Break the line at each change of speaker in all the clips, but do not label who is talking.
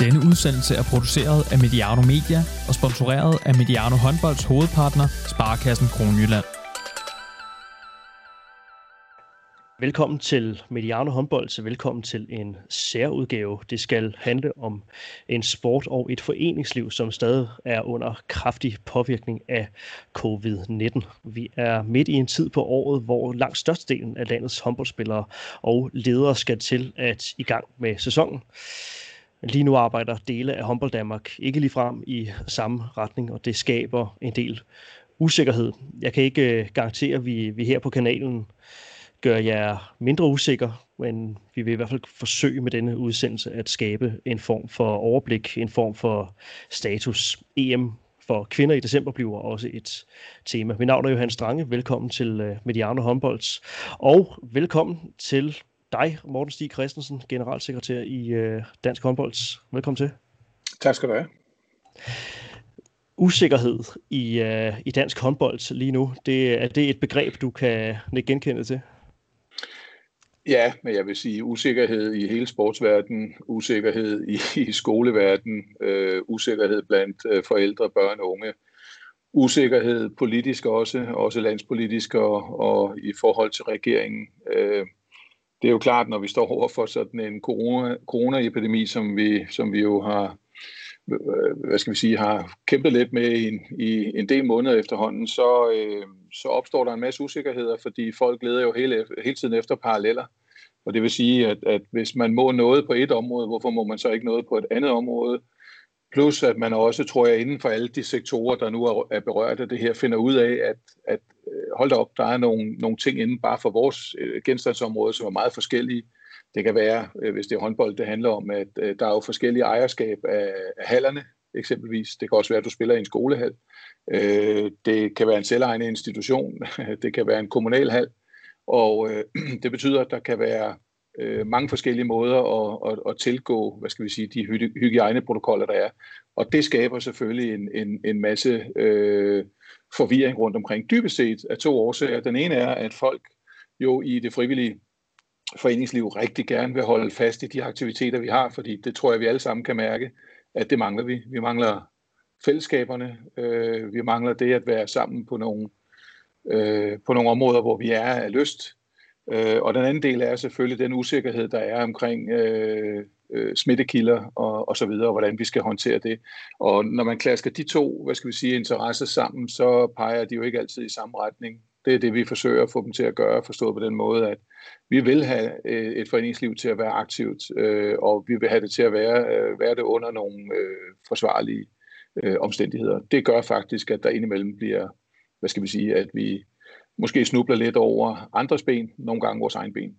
Denne udsendelse er produceret af Mediano Media og sponsoreret af Mediano Håndbolds hovedpartner, Sparkassen Kronjylland.
Velkommen til Mediano Håndbold, så velkommen til en særudgave. Det skal handle om en sport og et foreningsliv, som stadig er under kraftig påvirkning af covid-19. Vi er midt i en tid på året, hvor langt størstedelen af landets håndboldspillere og ledere skal til at i gang med sæsonen. Lige nu arbejder dele af Humboldt Danmark ikke lige frem i samme retning, og det skaber en del usikkerhed. Jeg kan ikke øh, garantere, at vi, vi her på kanalen gør jer mindre usikker, men vi vil i hvert fald forsøge med denne udsendelse at skabe en form for overblik, en form for status. EM for kvinder i december bliver også et tema. Mit navn er Johan Strange. Velkommen til øh, Mediano Håndbolds. Og velkommen til dig, Morten Stig Christensen, generalsekretær i øh, Dansk Håndbolds. Velkommen til.
Tak skal du have.
Usikkerhed i, uh, i dansk håndbold lige nu, det, er det et begreb, du kan genkende til?
Ja, men jeg vil sige usikkerhed i hele sportsverdenen, usikkerhed i, i skoleverdenen, øh, usikkerhed blandt øh, forældre, børn og unge, usikkerhed politisk også, også landspolitisk og, og i forhold til regeringen. Øh, det er jo klart, når vi står over for sådan en corona, coronaepidemi, som vi, som vi jo har, øh, hvad skal vi sige, har kæmpet lidt med i en, i en del måneder efterhånden, så, øh, så opstår der en masse usikkerheder, fordi folk leder jo hele, hele tiden efter paralleller. Og det vil sige, at, at hvis man må noget på et område, hvorfor må man så ikke noget på et andet område? Plus at man også, tror jeg, inden for alle de sektorer, der nu er berørt af det her, finder ud af, at, at øh, hold da op, der er nogle, nogle ting inden bare for vores øh, genstandsområde, som er meget forskellige. Det kan være, øh, hvis det er håndbold, det handler om, at der er jo forskellige ejerskab af, af hallerne, eksempelvis. Det kan også være, at du spiller i en skolehal. Det kan være en selvejende institution. Det kan være en kommunal hal. Og det betyder, at der kan være øh, mange forskellige måder at, at, at tilgå, hvad skal vi sige, de hygiejneprotokoller, der er. Og det skaber selvfølgelig en, en, en masse øh, forvirring rundt omkring. Dybest set af to årsager. Den ene er, at folk jo i det frivillige foreningsliv rigtig gerne vil holde fast i de aktiviteter, vi har, fordi det tror jeg, vi alle sammen kan mærke, at det mangler vi. Vi mangler fællesskaberne, øh, vi mangler det at være sammen på nogle, øh, på nogle områder, hvor vi er af lyst. Øh, og den anden del er selvfølgelig den usikkerhed, der er omkring øh, øh, smittekilder og, og så videre, og hvordan vi skal håndtere det. Og når man klasker de to, hvad skal vi sige, interesser sammen, så peger de jo ikke altid i samme retning. Det er det, vi forsøger at få dem til at gøre, forstået på den måde, at vi vil have øh, et foreningsliv til at være aktivt, øh, og vi vil have det til at være, øh, være det under nogle øh, forsvarlige øh, omstændigheder. Det gør faktisk, at der indimellem bliver, hvad skal vi sige, at vi måske snubler lidt over andres ben, nogle gange vores egen ben.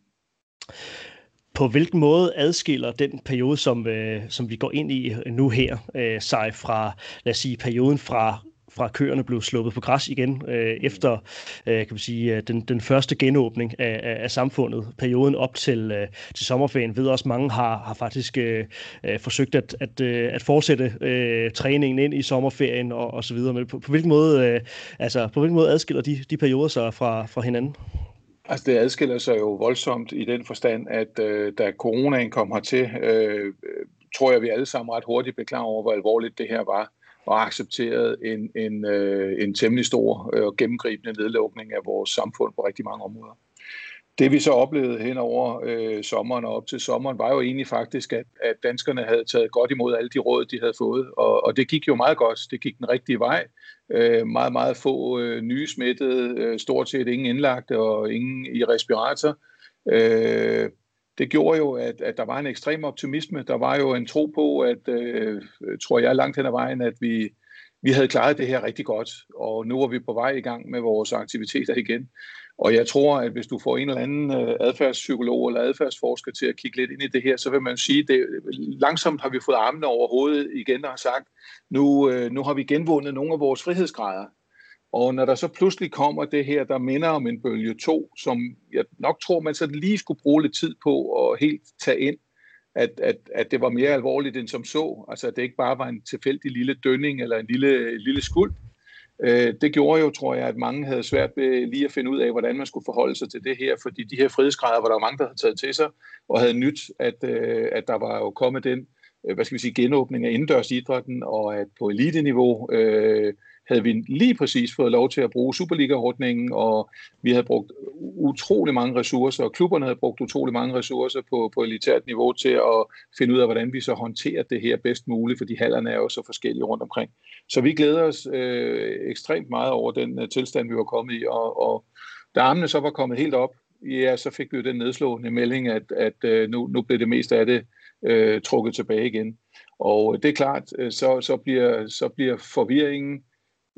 På hvilken måde adskiller den periode, som, øh, som vi går ind i nu her, øh, sig fra, lad os sige, perioden fra fra køerne blev sluppet på græs igen øh, efter øh, kan man sige, øh, den, den første genåbning af, af, af samfundet. Perioden op til, øh, til sommerferien ved også, mange har, har faktisk øh, øh, forsøgt at, at, øh, at fortsætte øh, træningen ind i sommerferien og, og så videre. Men på, på, hvilken måde, øh, altså, på hvilken måde adskiller de, de perioder sig fra, fra hinanden?
Altså det adskiller sig jo voldsomt i den forstand, at øh, da coronaen kom hertil, øh, øh tror jeg, vi alle sammen ret hurtigt blev klar over, hvor alvorligt det her var og accepteret en, en, øh, en temmelig stor øh, og gennemgribende nedlukning af vores samfund på rigtig mange områder. Det vi så oplevede hen over øh, sommeren og op til sommeren, var jo egentlig faktisk, at, at danskerne havde taget godt imod alle de råd, de havde fået. Og, og det gik jo meget godt. Det gik den rigtige vej. Øh, meget, meget få øh, nye smittede, øh, stort set ingen indlagte og ingen i respirator. Øh, det gjorde jo, at, at der var en ekstrem optimisme. Der var jo en tro på, at, øh, tror jeg langt hen ad vejen, at vi, vi havde klaret det her rigtig godt, og nu er vi på vej i gang med vores aktiviteter igen. Og jeg tror, at hvis du får en eller anden øh, adfærdspsykolog eller adfærdsforsker til at kigge lidt ind i det her, så vil man sige, at langsomt har vi fået armene over hovedet igen og har sagt, nu, øh, nu har vi genvundet nogle af vores frihedsgrader. Og når der så pludselig kommer det her, der minder om en bølge 2, som jeg nok tror, man så lige skulle bruge lidt tid på at helt tage ind, at, at, at det var mere alvorligt end som så. Altså at det ikke bare var en tilfældig lille dønning eller en lille, lille skuld. Øh, det gjorde jo, tror jeg, at mange havde svært ved lige at finde ud af, hvordan man skulle forholde sig til det her, fordi de her frihedsgrader var der mange, der havde taget til sig, og havde nyt, at, øh, at der var jo kommet den øh, hvad skal vi sige, genåbning af indendørs idrætten, og at på eliteniveau øh, havde vi lige præcis fået lov til at bruge Superliga-ordningen, og vi havde brugt utrolig mange ressourcer, og klubberne havde brugt utrolig mange ressourcer på, på elitært niveau til at finde ud af, hvordan vi så håndterer det her bedst muligt, fordi hallerne er jo så forskellige rundt omkring. Så vi glæder os øh, ekstremt meget over den øh, tilstand, vi var kommet i, og, og da armene så var kommet helt op, ja, så fik vi jo den nedslående melding, at, at øh, nu, nu blev det meste af det øh, trukket tilbage igen. Og øh, det er klart, øh, så, så, bliver, så bliver forvirringen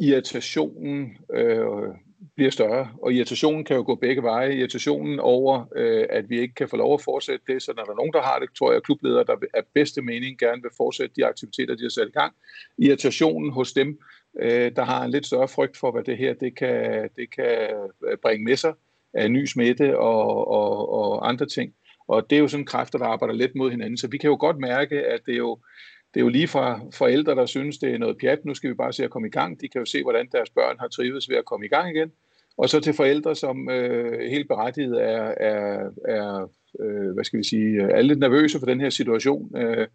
irritationen øh, bliver større, og irritationen kan jo gå begge veje. Irritationen over, øh, at vi ikke kan få lov at fortsætte det, så når der er nogen, der har det, tror jeg, klubledere, der af bedste mening gerne vil fortsætte de aktiviteter, de har sat i gang. Irritationen hos dem, øh, der har en lidt større frygt for, hvad det her det kan, det kan øh, bringe med sig af ny smitte og, og, og andre ting. Og det er jo sådan kræfter, der arbejder lidt mod hinanden. Så vi kan jo godt mærke, at det er jo, det er jo lige fra forældre, der synes, det er noget pjat, nu skal vi bare se at komme i gang. De kan jo se, hvordan deres børn har trives ved at komme i gang igen. Og så til forældre, som øh, helt berettiget er, er, er øh, hvad skal vi sige, er lidt nervøse for den her situation. Øh,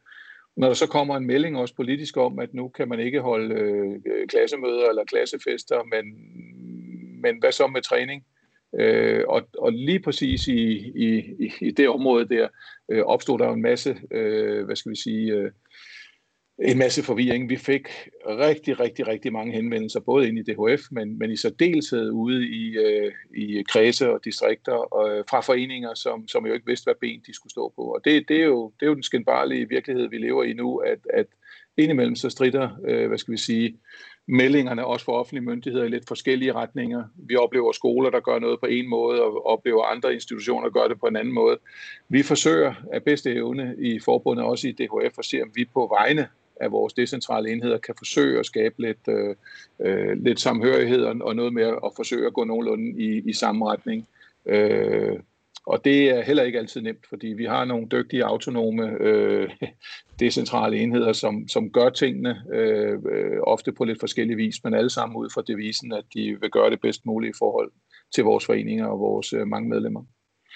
når der så kommer en melding også politisk om, at nu kan man ikke holde øh, klassemøder eller klassefester, men, men hvad så med træning? Øh, og, og lige præcis i, i, i det område der øh, opstod der jo en masse, øh, hvad skal vi sige, øh, en masse forvirring. Vi fik rigtig, rigtig, rigtig mange henvendelser, både ind i DHF, men, men i særdeleshed ude i, øh, i kredse og distrikter og, øh, fra foreninger, som, som jo ikke vidste, hvad ben de skulle stå på. Og det, det, er, jo, det er jo den skændbarlige virkelighed, vi lever i nu, at, at indimellem så strider, øh, hvad skal vi sige, meldingerne også for offentlige myndigheder i lidt forskellige retninger. Vi oplever skoler, der gør noget på en måde, og oplever andre institutioner, der gør det på en anden måde. Vi forsøger af bedste evne i forbundet, også i DHF, at se, om vi på vegne af vores decentrale enheder kan forsøge at skabe lidt, øh, øh lidt samhørighed og, og noget med at forsøge at gå nogenlunde i, i samme retning. Øh, og det er heller ikke altid nemt, fordi vi har nogle dygtige, autonome, øh, decentrale enheder, som, som gør tingene øh, øh, ofte på lidt forskellige vis, men alle sammen ud fra devisen, at de vil gøre det bedst muligt i forhold til vores foreninger og vores øh, mange medlemmer.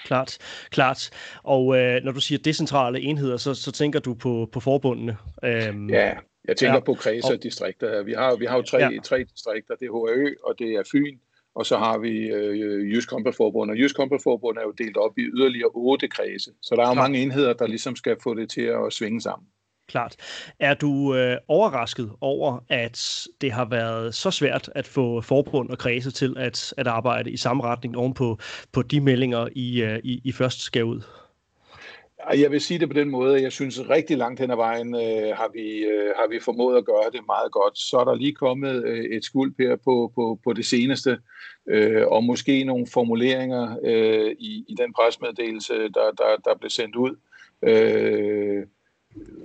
Klart, klart. Og øh, når du siger decentrale enheder, så, så tænker du på, på forbundene.
Øhm, ja, jeg tænker ja. på kredse og distrikter. Vi har, vi har jo tre, ja. tre distrikter. Det er HAØ, og det er Fyn, og så har vi øh, Jysk Håndboldforbund. Og Jysk Håndboldforbund er jo delt op i yderligere otte kredse. Så der er jo mange enheder, der ligesom skal få det til at svinge sammen.
Klart. Er du øh, overrasket over, at det har været så svært at få forbund og kredse til at, at arbejde i samme retning ovenpå på, de meldinger, I, øh, I, I først skal ud?
Jeg vil sige det på den måde, at jeg synes rigtig langt hen ad vejen øh, har, vi, øh, har vi formået at gøre det meget godt. Så er der lige kommet øh, et skuld her på, på, på det seneste, øh, og måske nogle formuleringer øh, i, i den presmeddelelse, der, der, der blev sendt ud. Øh,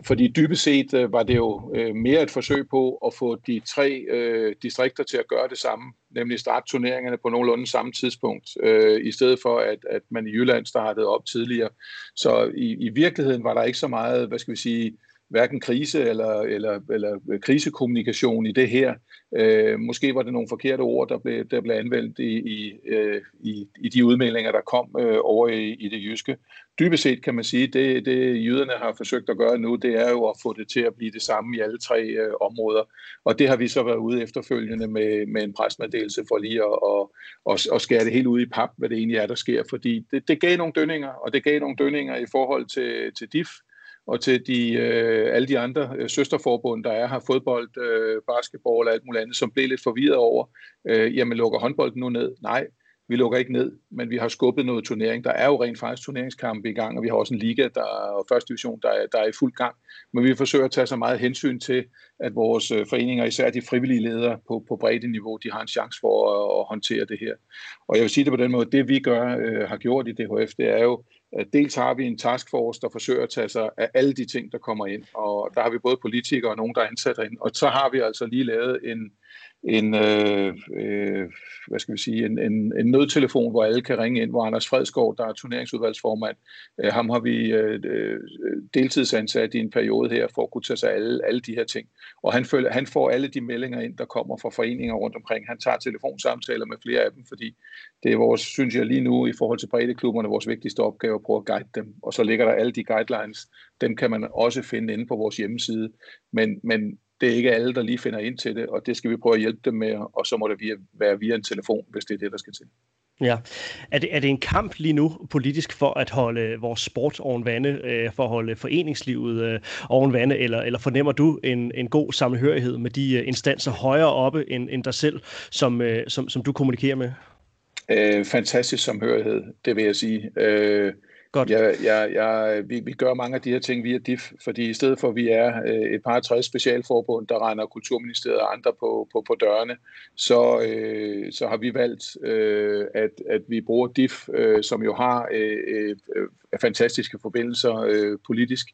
fordi dybest set øh, var det jo øh, mere et forsøg på at få de tre øh, distrikter til at gøre det samme, nemlig starte turneringerne på nogenlunde samme tidspunkt, øh, i stedet for at, at man i Jylland startede op tidligere. Så i, i virkeligheden var der ikke så meget, hvad skal vi sige, hverken krise eller, eller, eller krisekommunikation i det her. Øh, måske var det nogle forkerte ord, der blev, der blev anvendt i, i, øh, i, i de udmeldinger, der kom øh, over i, i det jyske. Dybest set kan man sige, det, det jyderne har forsøgt at gøre nu, det er jo at få det til at blive det samme i alle tre øh, områder. Og det har vi så været ude efterfølgende med, med en presmeddelelse for lige at, at, at, at skære det helt ud i pap, hvad det egentlig er, der sker. Fordi det, det gav nogle dønninger, og det gav nogle dønninger i forhold til, til DIF, og til de, øh, alle de andre øh, søsterforbund, der er her, fodbold, øh, basketball og alt muligt andet, som blev lidt forvirret over, øh, jamen lukker håndbolden nu ned? Nej, vi lukker ikke ned, men vi har skubbet noget turnering. Der er jo rent faktisk turneringskampe i gang, og vi har også en liga, der og første division, der er, der er i fuld gang. Men vi forsøger at tage så meget hensyn til, at vores øh, foreninger, især de frivillige ledere på, på bredde niveau, de har en chance for at, at håndtere det her. Og jeg vil sige det på den måde, det vi gør, øh, har gjort i DHF, det er jo, Øh, dels har vi en taskforce, der forsøger at tage sig af alle de ting, der kommer ind, og der har vi både politikere og nogen, der er ansat ind, og så har vi altså lige lavet en, en, øh, øh, hvad skal vi sige, en, en, en nødtelefon, hvor alle kan ringe ind, hvor Anders Fredskov, der er turneringsudvalgsformand, øh, ham har vi øh, øh, deltidsansat i en periode her, for at kunne tage sig alle, alle de her ting. Og han, følger, han får alle de meldinger ind, der kommer fra foreninger rundt omkring. Han tager telefonsamtaler med flere af dem, fordi det er vores, synes jeg lige nu, i forhold til breddeklubberne, vores vigtigste opgave at prøve at guide dem. Og så ligger der alle de guidelines, dem kan man også finde inde på vores hjemmeside. Men, men det er ikke alle, der lige finder ind til det, og det skal vi prøve at hjælpe dem med, og så må det via, være via en telefon, hvis det er det, der skal til.
Ja. Er det, er det en kamp lige nu politisk for at holde vores sport oven vande, øh, for at holde foreningslivet øh, oven vande, eller, eller fornemmer du en, en god sammenhørighed med de øh, instanser højere oppe end, end dig selv, som, øh, som, som du kommunikerer med?
Øh, fantastisk samhørighed, det vil jeg sige. Øh, Godt. Jeg, jeg, jeg, vi, vi gør mange af de her ting via DIF, fordi i stedet for, at vi er øh, et par 60 specialforbund, der regner Kulturministeriet og andre på, på, på dørene, så, øh, så har vi valgt, øh, at, at vi bruger DIF, øh, som jo har øh, øh, øh, fantastiske forbindelser øh, politisk,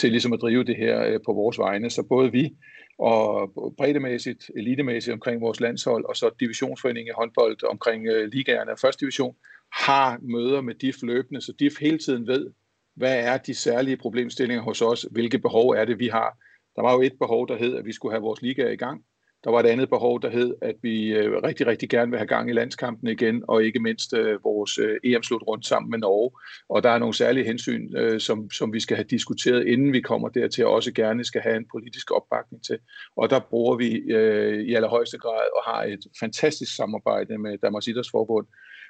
til ligesom at drive det her øh, på vores vegne. Så både vi og breddemæssigt, elitemæssigt omkring vores landshold, og så divisionsforeningen i håndbold omkring øh, ligaerne og første division, har møder med DIF løbende, så DIF hele tiden ved, hvad er de særlige problemstillinger hos os, hvilke behov er det, vi har. Der var jo et behov, der hed, at vi skulle have vores liga i gang. Der var et andet behov, der hed, at vi øh, rigtig, rigtig gerne vil have gang i landskampen igen, og ikke mindst øh, vores øh, EM-slut rundt sammen med Norge. Og der er nogle særlige hensyn, som, som vi skal have diskuteret, inden vi kommer dertil, og også gerne skal have en politisk opbakning til. Og der bruger vi øh, i allerhøjeste grad og har et fantastisk samarbejde med Danmarks Idrætsforbund,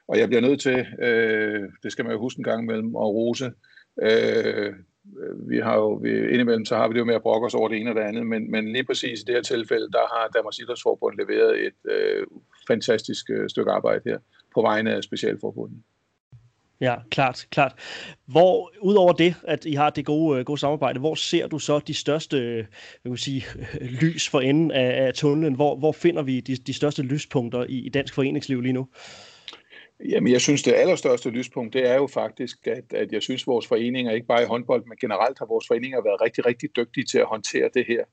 og jeg bliver nødt til, øh, det skal man jo huske en gang imellem, at rose. Øh, vi har jo, vi, indimellem så har vi det jo med at brokke os over det ene og det andet, men, men lige præcis i det her tilfælde, der har Danmarks Idrætsforbund leveret et øh, fantastisk øh, stykke arbejde her på vegne af Specialforbundet.
Ja, klart, klart. Hvor, udover det, at I har det gode, øh, gode samarbejde, hvor ser du så de største øh, jeg vil sige, lys for enden af, af tunnelen? Hvor, hvor finder vi de, de største lyspunkter i, i dansk foreningsliv lige nu?
Jamen, jeg synes, det allerstørste lyspunkt, det er jo faktisk, at, at jeg synes, at vores foreninger, ikke bare i håndbold, men generelt har vores foreninger været rigtig, rigtig dygtige til at håndtere det her.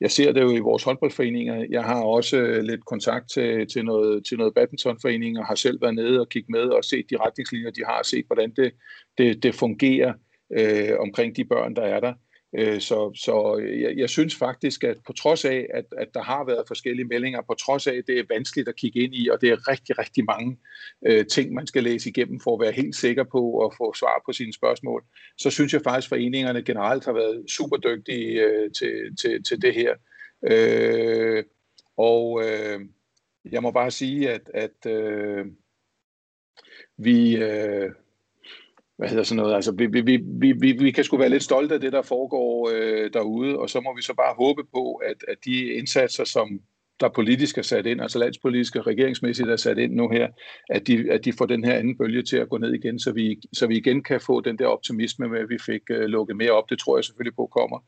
Jeg ser det jo i vores håndboldforeninger. Jeg har også øh, lidt kontakt til, til noget, til noget badmintonforening, og har selv været nede og kigget med og set de retningslinjer, de har, og set, hvordan det, det, det fungerer øh, omkring de børn, der er der. Øh, så, så jeg, jeg synes faktisk, at på trods af, at, at der har været forskellige meldinger, på trods af, at det er vanskeligt at kigge ind i, og det er rigtig, rigtig mange øh, ting, man skal læse igennem for at være helt sikker på at få svar på sine spørgsmål, så synes jeg faktisk, at foreningerne generelt har været super dygtige øh, til, til, til det her. Øh, og øh, jeg må bare sige, at, at øh, vi... Øh, hvad hedder sådan noget, altså vi, vi, vi, vi, vi kan sgu være lidt stolte af det, der foregår øh, derude, og så må vi så bare håbe på, at, at de indsatser, som der politisk er sat ind, altså landspolitisk og regeringsmæssigt er sat ind nu her, at de, at de får den her anden bølge til at gå ned igen, så vi, så vi igen kan få den der optimisme med, at vi fik øh, lukket mere op. Det tror jeg selvfølgelig på kommer.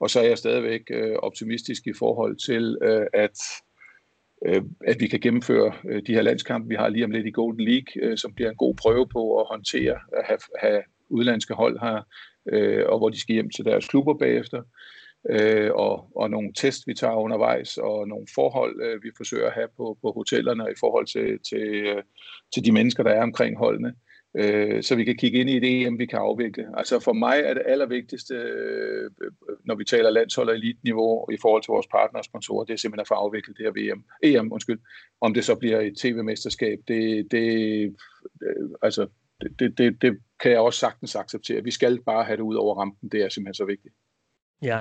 Og så er jeg stadigvæk øh, optimistisk i forhold til, øh, at Øh, at vi kan gennemføre øh, de her landskampe, vi har lige om lidt i Golden League, øh, som bliver en god prøve på at håndtere at have, have udlandske hold her, og hvor de skal hjem til deres klubber bagefter, og, og nogle test, vi tager undervejs, og nogle forhold, vi forsøger at have på, på hotellerne i forhold til, til, til de mennesker, der er omkring holdene øh, så vi kan kigge ind i et EM, vi kan afvikle. Altså for mig er det allervigtigste, øh, når vi taler landshold og elitniveau i forhold til vores partner og sponsorer, det er simpelthen at få afviklet det her VM. EM, undskyld. Om det så bliver et tv-mesterskab, det, det, øh, altså, det, det, det, det kan jeg også sagtens acceptere. Vi skal bare have det ud over rampen, det er simpelthen så vigtigt.
Ja,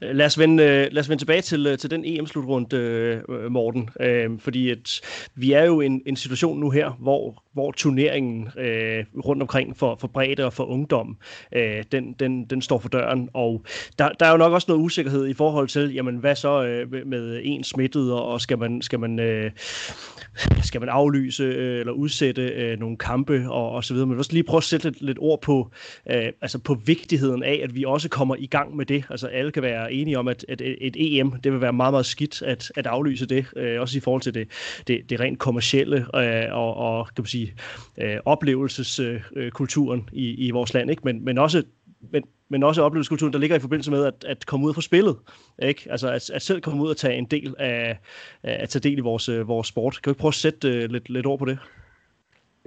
lad os vende, øh, lad os vende tilbage til, øh, til den EM-slutrunde, øh, Morten, øh, fordi at vi er jo i en, en situation nu her, hvor, hvor turneringen øh, rundt omkring for, for bredde og for ungdom, øh, den, den, den står for døren, og der, der er jo nok også noget usikkerhed i forhold til, jamen hvad så øh, med en smittet, og skal man, skal man, øh, skal man aflyse øh, eller udsætte øh, nogle kampe og, og så videre, men også lige prøve at sætte lidt, lidt ord på, øh, altså på vigtigheden af, at vi også kommer i gang med det, altså alle kan være enige om, at, at et EM, det vil være meget, meget skidt at, at aflyse det, øh, også i forhold til det, det, det rent kommercielle øh, og, og kan man sige, øh, oplevelseskulturen øh, i, i vores land, ikke? Men, men også men men også oplevelseskulturen, der ligger i forbindelse med at, at komme ud fra spillet. Ikke? Altså at, at selv komme ud og tage en del af, at tage del i vores, øh, vores sport. Kan vi prøve at sætte uh, lidt, lidt ord på det?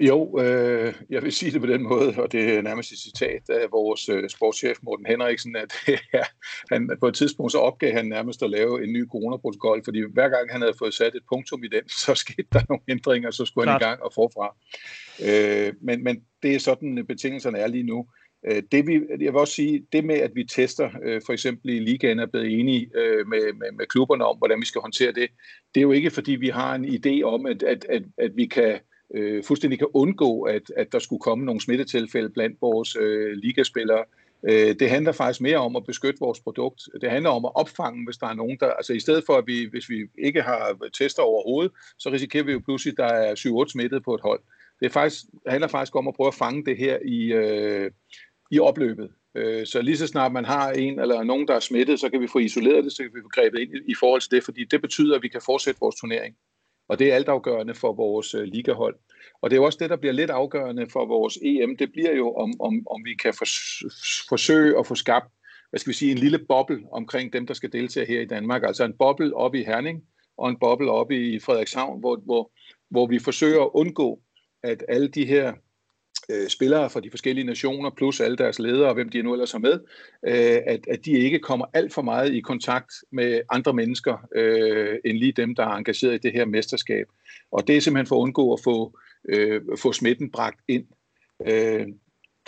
Jo, øh, jeg vil sige det på den måde, og det er nærmest et citat af vores øh, sportschef Morten Henriksen, at ja, han, på et tidspunkt så opgav han nærmest at lave en ny coronaprotokol, fordi hver gang han havde fået sat et punktum i den, så skete der nogle ændringer, så skulle Klart. han i gang og forfra. Øh, men, men det er sådan, betingelserne er lige nu. Øh, det vi, jeg vil også sige, det med, at vi tester, øh, for eksempel i ligaen er blevet enige øh, med, med, med klubberne om, hvordan vi skal håndtere det, det er jo ikke, fordi vi har en idé om, at, at, at, at vi kan øh, fuldstændig kan undgå, at, at der skulle komme nogle smittetilfælde blandt vores øh, ligaspillere. Øh, det handler faktisk mere om at beskytte vores produkt. Det handler om at opfange, hvis der er nogen, der... Altså i stedet for, at vi, hvis vi ikke har tester overhovedet, så risikerer vi jo pludselig, at der er 7-8 smittet på et hold. Det er faktisk, handler faktisk om at prøve at fange det her i, øh, i opløbet. Øh, så lige så snart man har en eller nogen, der er smittet, så kan vi få isoleret det, så kan vi få grebet ind i forhold til det, fordi det betyder, at vi kan fortsætte vores turnering. Og det er altafgørende for vores øh, ligahold. Og det er jo også det, der bliver lidt afgørende for vores EM. Det bliver jo, om, om, om vi kan forsøge at få skabt hvad skal vi sige, en lille boble omkring dem, der skal deltage her i Danmark. Altså en boble oppe i Herning og en boble oppe i Frederikshavn, hvor, hvor, hvor vi forsøger at undgå, at alle de her øh, spillere fra de forskellige nationer, plus alle deres ledere, og hvem de nu ellers har med, øh, at, at de ikke kommer alt for meget i kontakt med andre mennesker, øh, end lige dem, der er engageret i det her mesterskab. Og det er simpelthen for at undgå at få, øh, få smitten bragt ind. Øh,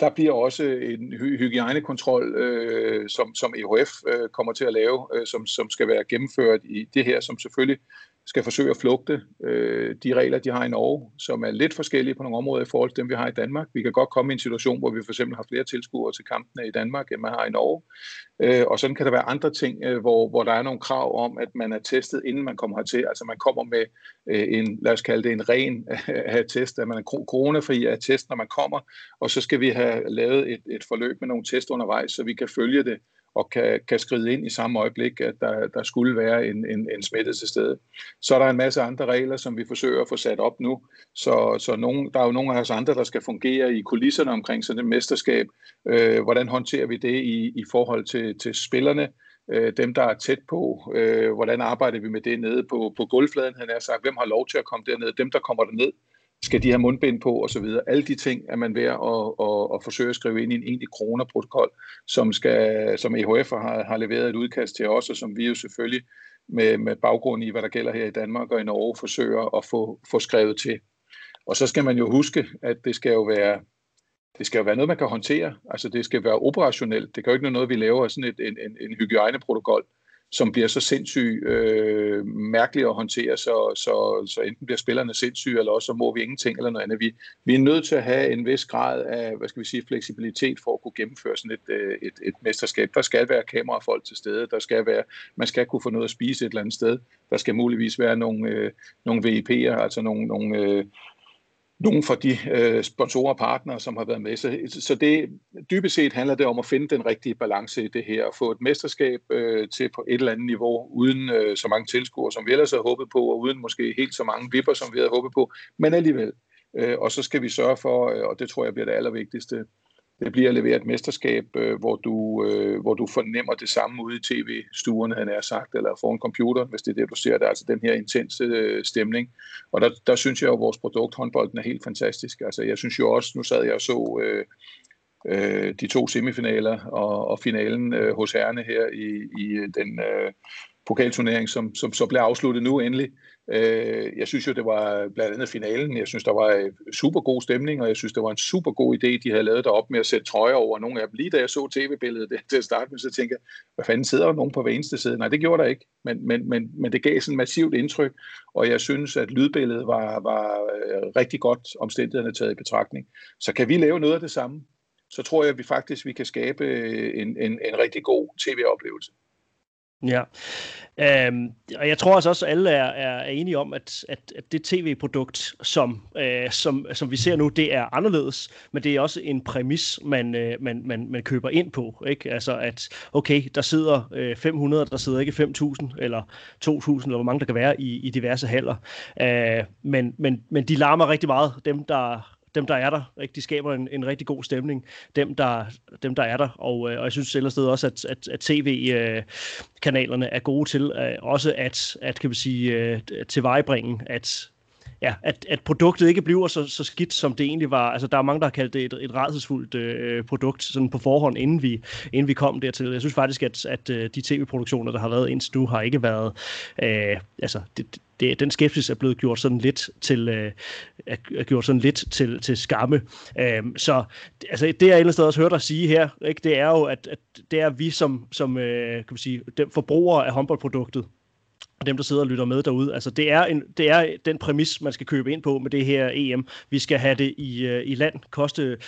der bliver også en hy- hygiejnekontrol, øh, som, som EHF øh, kommer til at lave, øh, som, som skal være gennemført i det her, som selvfølgelig skal forsøge at flugte øh, de regler, de har i Norge, som er lidt forskellige på nogle områder i forhold til dem, vi har i Danmark. Vi kan godt komme i en situation, hvor vi for eksempel har flere tilskuere til kampene i Danmark, end man har i Norge. Øh, og sådan kan der være andre ting, øh, hvor, hvor der er nogle krav om, at man er testet, inden man kommer hertil. Altså man kommer med øh, en, lad os kalde det en ren test, at man er coronafri af test, når man kommer, og så skal vi have lavet et, et forløb med nogle test undervejs, så vi kan følge det og kan, kan skride ind i samme øjeblik, at der, der skulle være en, en, en smitte til stede. Så er der en masse andre regler, som vi forsøger at få sat op nu. Så, så nogen, der er jo nogle af os andre, der skal fungere i kulisserne omkring sådan et mesterskab. Øh, hvordan håndterer vi det i, i forhold til, til spillerne? Øh, dem, der er tæt på, øh, hvordan arbejder vi med det nede på, på gulvfladen, han har sagt, hvem har lov til at komme derned, dem, der kommer derned, skal de have mundbind på og så videre. Alle de ting er man ved at, at, at, at forsøge at skrive ind i en egentlig coronaprotokol, som, skal, som EHF har, har leveret et udkast til os, og som vi jo selvfølgelig med, med baggrund i, hvad der gælder her i Danmark og i Norge, forsøger at få, få skrevet til. Og så skal man jo huske, at det skal jo være det skal jo være noget, man kan håndtere. Altså det skal være operationelt. Det kan jo ikke være noget, vi laver sådan et, en, en, en hygiejneprotokol, som bliver så sindssygt øh, mærkelige at håndtere, så, så, så enten bliver spillerne sindssyge, eller også så må vi ingenting eller noget andet. Vi, vi er nødt til at have en vis grad af, hvad skal vi sige, fleksibilitet for at kunne gennemføre sådan et, øh, et, et mesterskab. Der skal være kamerafolk til stede, der skal være, man skal kunne få noget at spise et eller andet sted. Der skal muligvis være nogle, øh, nogle VIP'er, altså nogle, nogle øh, nogle fra de øh, sponsorer og partnere, som har været med. Så, så det, dybest set handler det om at finde den rigtige balance i det her, og få et mesterskab øh, til på et eller andet niveau, uden øh, så mange tilskuere, som vi ellers havde håbet på, og uden måske helt så mange vipper, som vi havde håbet på, men alligevel. Øh, og så skal vi sørge for, øh, og det tror jeg bliver det allervigtigste, det bliver at levere et mesterskab, øh, hvor, du, øh, hvor du fornemmer det samme ude i tv-stuerne, han er sagt, eller foran computeren, hvis det er det, du ser. Der altså den her intense øh, stemning. Og der, der synes jeg jo, at vores produkt, håndbolden, er helt fantastisk. Altså, jeg synes jo også, nu sad jeg og så øh, øh, de to semifinaler og, og finalen øh, hos herrene her i, i den øh, pokalturnering, som, som så blev afsluttet nu endelig. Øh, jeg synes jo, det var blandt andet finalen. Jeg synes, der var øh, super god stemning, og jeg synes, det var en super god idé, de havde lavet derop med at sætte trøjer over nogle af dem. Lige da jeg så tv-billedet til at starte med, så tænkte jeg, hvad fanden sidder der nogen på hver eneste side? Nej, det gjorde der ikke, men, men, men, men det gav sådan et massivt indtryk, og jeg synes, at lydbilledet var, var øh, rigtig godt omstændighederne taget i betragtning. Så kan vi lave noget af det samme, så tror jeg, at vi faktisk vi kan skabe øh, en, en, en rigtig god tv-oplevelse.
Ja, øhm, og jeg tror også, at alle er, er, er enige om, at, at, at det tv-produkt, som, øh, som, som vi ser nu, det er anderledes, men det er også en præmis, man, øh, man, man, man køber ind på. Ikke? Altså at, okay, der sidder øh, 500, der sidder ikke 5.000 eller 2.000, eller hvor mange der kan være i, i diverse haller, øh, men, men, men de larmer rigtig meget, dem der dem der er der. Ikke? De skaber en, en rigtig god stemning, dem der, dem der er der. Og, øh, og jeg synes ellers også, at, at, at tv-kanalerne øh, er gode til øh, også at, at kan vi sige, øh, tilvejebringe, at ja, at, at produktet ikke bliver så, så skidt, som det egentlig var. Altså, der er mange, der har kaldt det et, et redselsfuldt øh, produkt sådan på forhånd, inden vi, inden vi kom dertil. Jeg synes faktisk, at, at øh, de tv-produktioner, der har været indtil nu, har ikke været... Øh, altså, det, det, den skepsis er blevet gjort sådan lidt til øh, er gjort sådan lidt til, til skamme. Øhm, så altså, det jeg ellers også hørt dig sige her, ikke, det er jo, at, at det er vi som, som øh, kan man sige, dem forbrugere af håndboldproduktet, og dem, der sidder og lytter med derude. Altså, det er, en, det er den præmis, man skal købe ind på med det her EM. Vi skal have det i, uh, i land, koste,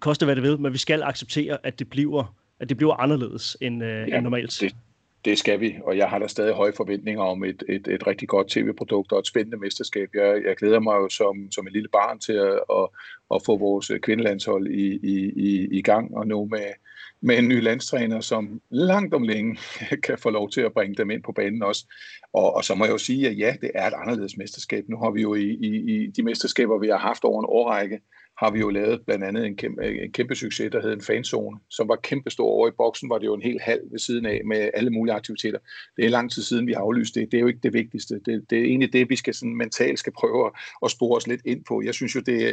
koste hvad det vil, men vi skal acceptere, at det bliver, at det bliver anderledes end, uh, ja, end normalt.
Det, det skal vi, og jeg har da stadig høje forventninger om et, et, et rigtig godt tv-produkt og et spændende mesterskab. Jeg, jeg glæder mig jo som, som en lille barn til at, at, at få vores kvindelandshold i, i, i, i gang, og nu med, med en ny landstræner, som langt om længe kan få lov til at bringe dem ind på banen også. Og, og så må jeg jo sige, at ja, det er et anderledes mesterskab. Nu har vi jo i, i, i de mesterskaber, vi har haft over en årrække, har vi jo lavet blandt andet en kæmpe, en kæmpe succes, der hed en fanzone, som var kæmpe stor over i boksen, var det jo en hel halv ved siden af med alle mulige aktiviteter. Det er lang tid siden, vi har aflyst det. Det er jo ikke det vigtigste. Det, det er egentlig det, vi skal sådan mentalt skal prøve at spore os lidt ind på. Jeg synes jo, det er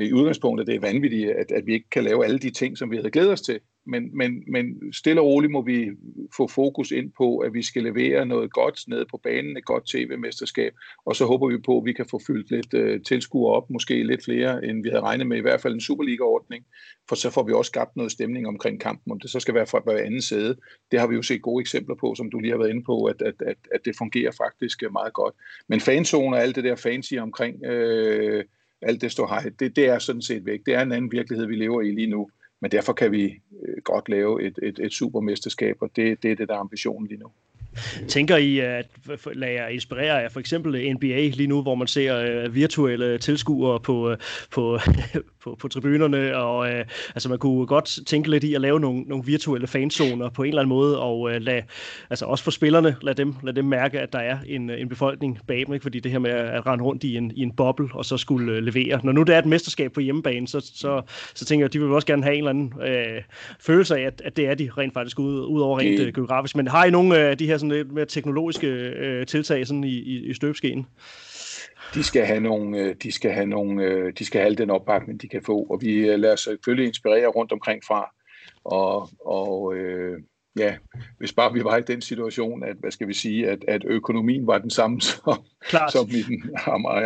i udgangspunktet, det er vanvittigt, at, at vi ikke kan lave alle de ting, som vi havde glædet os til men, men, men stille og roligt må vi få fokus ind på, at vi skal levere noget godt nede på banen, et godt tv-mesterskab, og så håber vi på, at vi kan få fyldt lidt øh, tilskuer op, måske lidt flere, end vi havde regnet med, i hvert fald en Superliga-ordning, for så får vi også skabt noget stemning omkring kampen, om det så skal være fra hver anden sæde. Det har vi jo set gode eksempler på, som du lige har været inde på, at, at, at, at det fungerer faktisk øh, meget godt. Men fanzone og alt det der fancy omkring øh, alt det står hej, det, det er sådan set væk. Det er en anden virkelighed, vi lever i lige nu. Men derfor kan vi øh, godt lave et, et, et supermesterskab, og det, det er det, der er ambitionen lige nu.
Tænker I at lade jer inspirere af for eksempel NBA lige nu, hvor man ser øh, virtuelle tilskuere på, øh, på, på, på tribunerne, og uh, altså man kunne godt tænke lidt i at lave nogle, nogle virtuelle fanzoner på en eller anden måde, og uh, lade, altså også for spillerne, lade dem, lade dem mærke, at der er en, en befolkning bag dem, ikke? fordi det her med at rende rundt i en, i en boble, og så skulle uh, levere. Når nu det er et mesterskab på hjemmebane, så, så, så tænker jeg, at de vil også gerne have en eller anden uh, følelse af, at, at det er de rent faktisk ud, ud over rent uh, geografisk. Men har I nogle af de her sådan lidt mere teknologiske øh, tiltag sådan i, i, i støbeskeen?
De skal have nogle, øh, de skal have nogle, øh, de skal have den opbakning, de kan få, og vi øh, lader os selvfølgelig inspirere rundt omkring fra, og, og øh, ja, hvis bare vi var i den situation, at, hvad skal vi sige, at, at økonomien var den samme som, som i den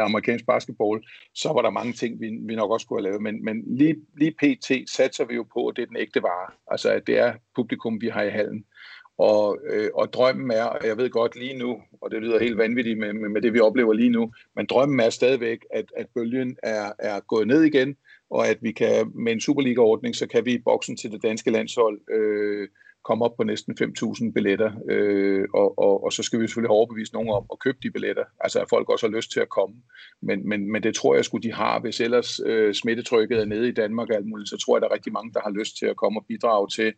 amerikanske basketball, så var der mange ting, vi, vi nok også kunne have lavet. Men, men lige, lige pt. satser vi jo på, at det er den ægte vare. Altså, at det er publikum, vi har i halen. Og, øh, og drømmen er, og jeg ved godt lige nu, og det lyder helt vanvittigt med, med, med det, vi oplever lige nu, men drømmen er stadigvæk, at, at bølgen er, er gået ned igen, og at vi kan med en Superliga-ordning, så kan vi i boksen til det danske landshold øh, komme op på næsten 5.000 billetter, øh, og, og, og så skal vi selvfølgelig have overbevist nogen om at købe de billetter, altså at folk også har lyst til at komme. Men, men, men det tror jeg skulle de har, hvis ellers øh, smittetrykket er nede i Danmark og alt muligt, så tror jeg, der er rigtig mange, der har lyst til at komme og bidrage til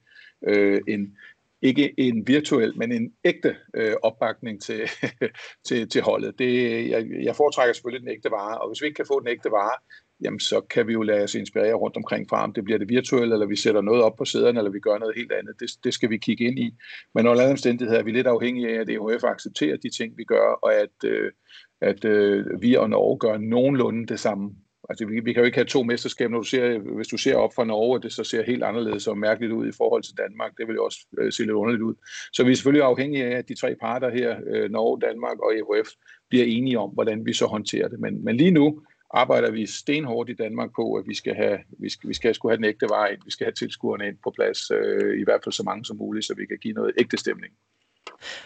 øh, en, ikke en virtuel, men en ægte øh, opbakning til, til, til holdet. Det, jeg, jeg foretrækker selvfølgelig den ægte vare, og hvis vi ikke kan få den ægte vare, jamen så kan vi jo lade os inspirere rundt omkring fra, om det bliver det virtuelle, eller vi sætter noget op på sæderne, eller vi gør noget helt andet. Det, det skal vi kigge ind i. Men under alle omstændigheder er vi lidt afhængige af, at EHF accepterer de ting, vi gør, og at, øh, at øh, vi og Norge gør nogenlunde det samme. Altså, vi, vi kan jo ikke have to mesterskaber, når du ser, hvis du ser op fra Norge, det så ser helt anderledes og mærkeligt ud i forhold til Danmark. Det vil jo også øh, se lidt underligt ud. Så vi er selvfølgelig afhængige af, at de tre parter her, øh, Norge, Danmark og EHF, bliver enige om, hvordan vi så håndterer det. Men, men lige nu arbejder vi stenhårdt i Danmark på, at vi skal have, vi skal, vi skal skulle have den ægte vej ind. Vi skal have tilskuerne ind på plads, øh, i hvert fald så mange som muligt, så vi kan give noget ægte stemning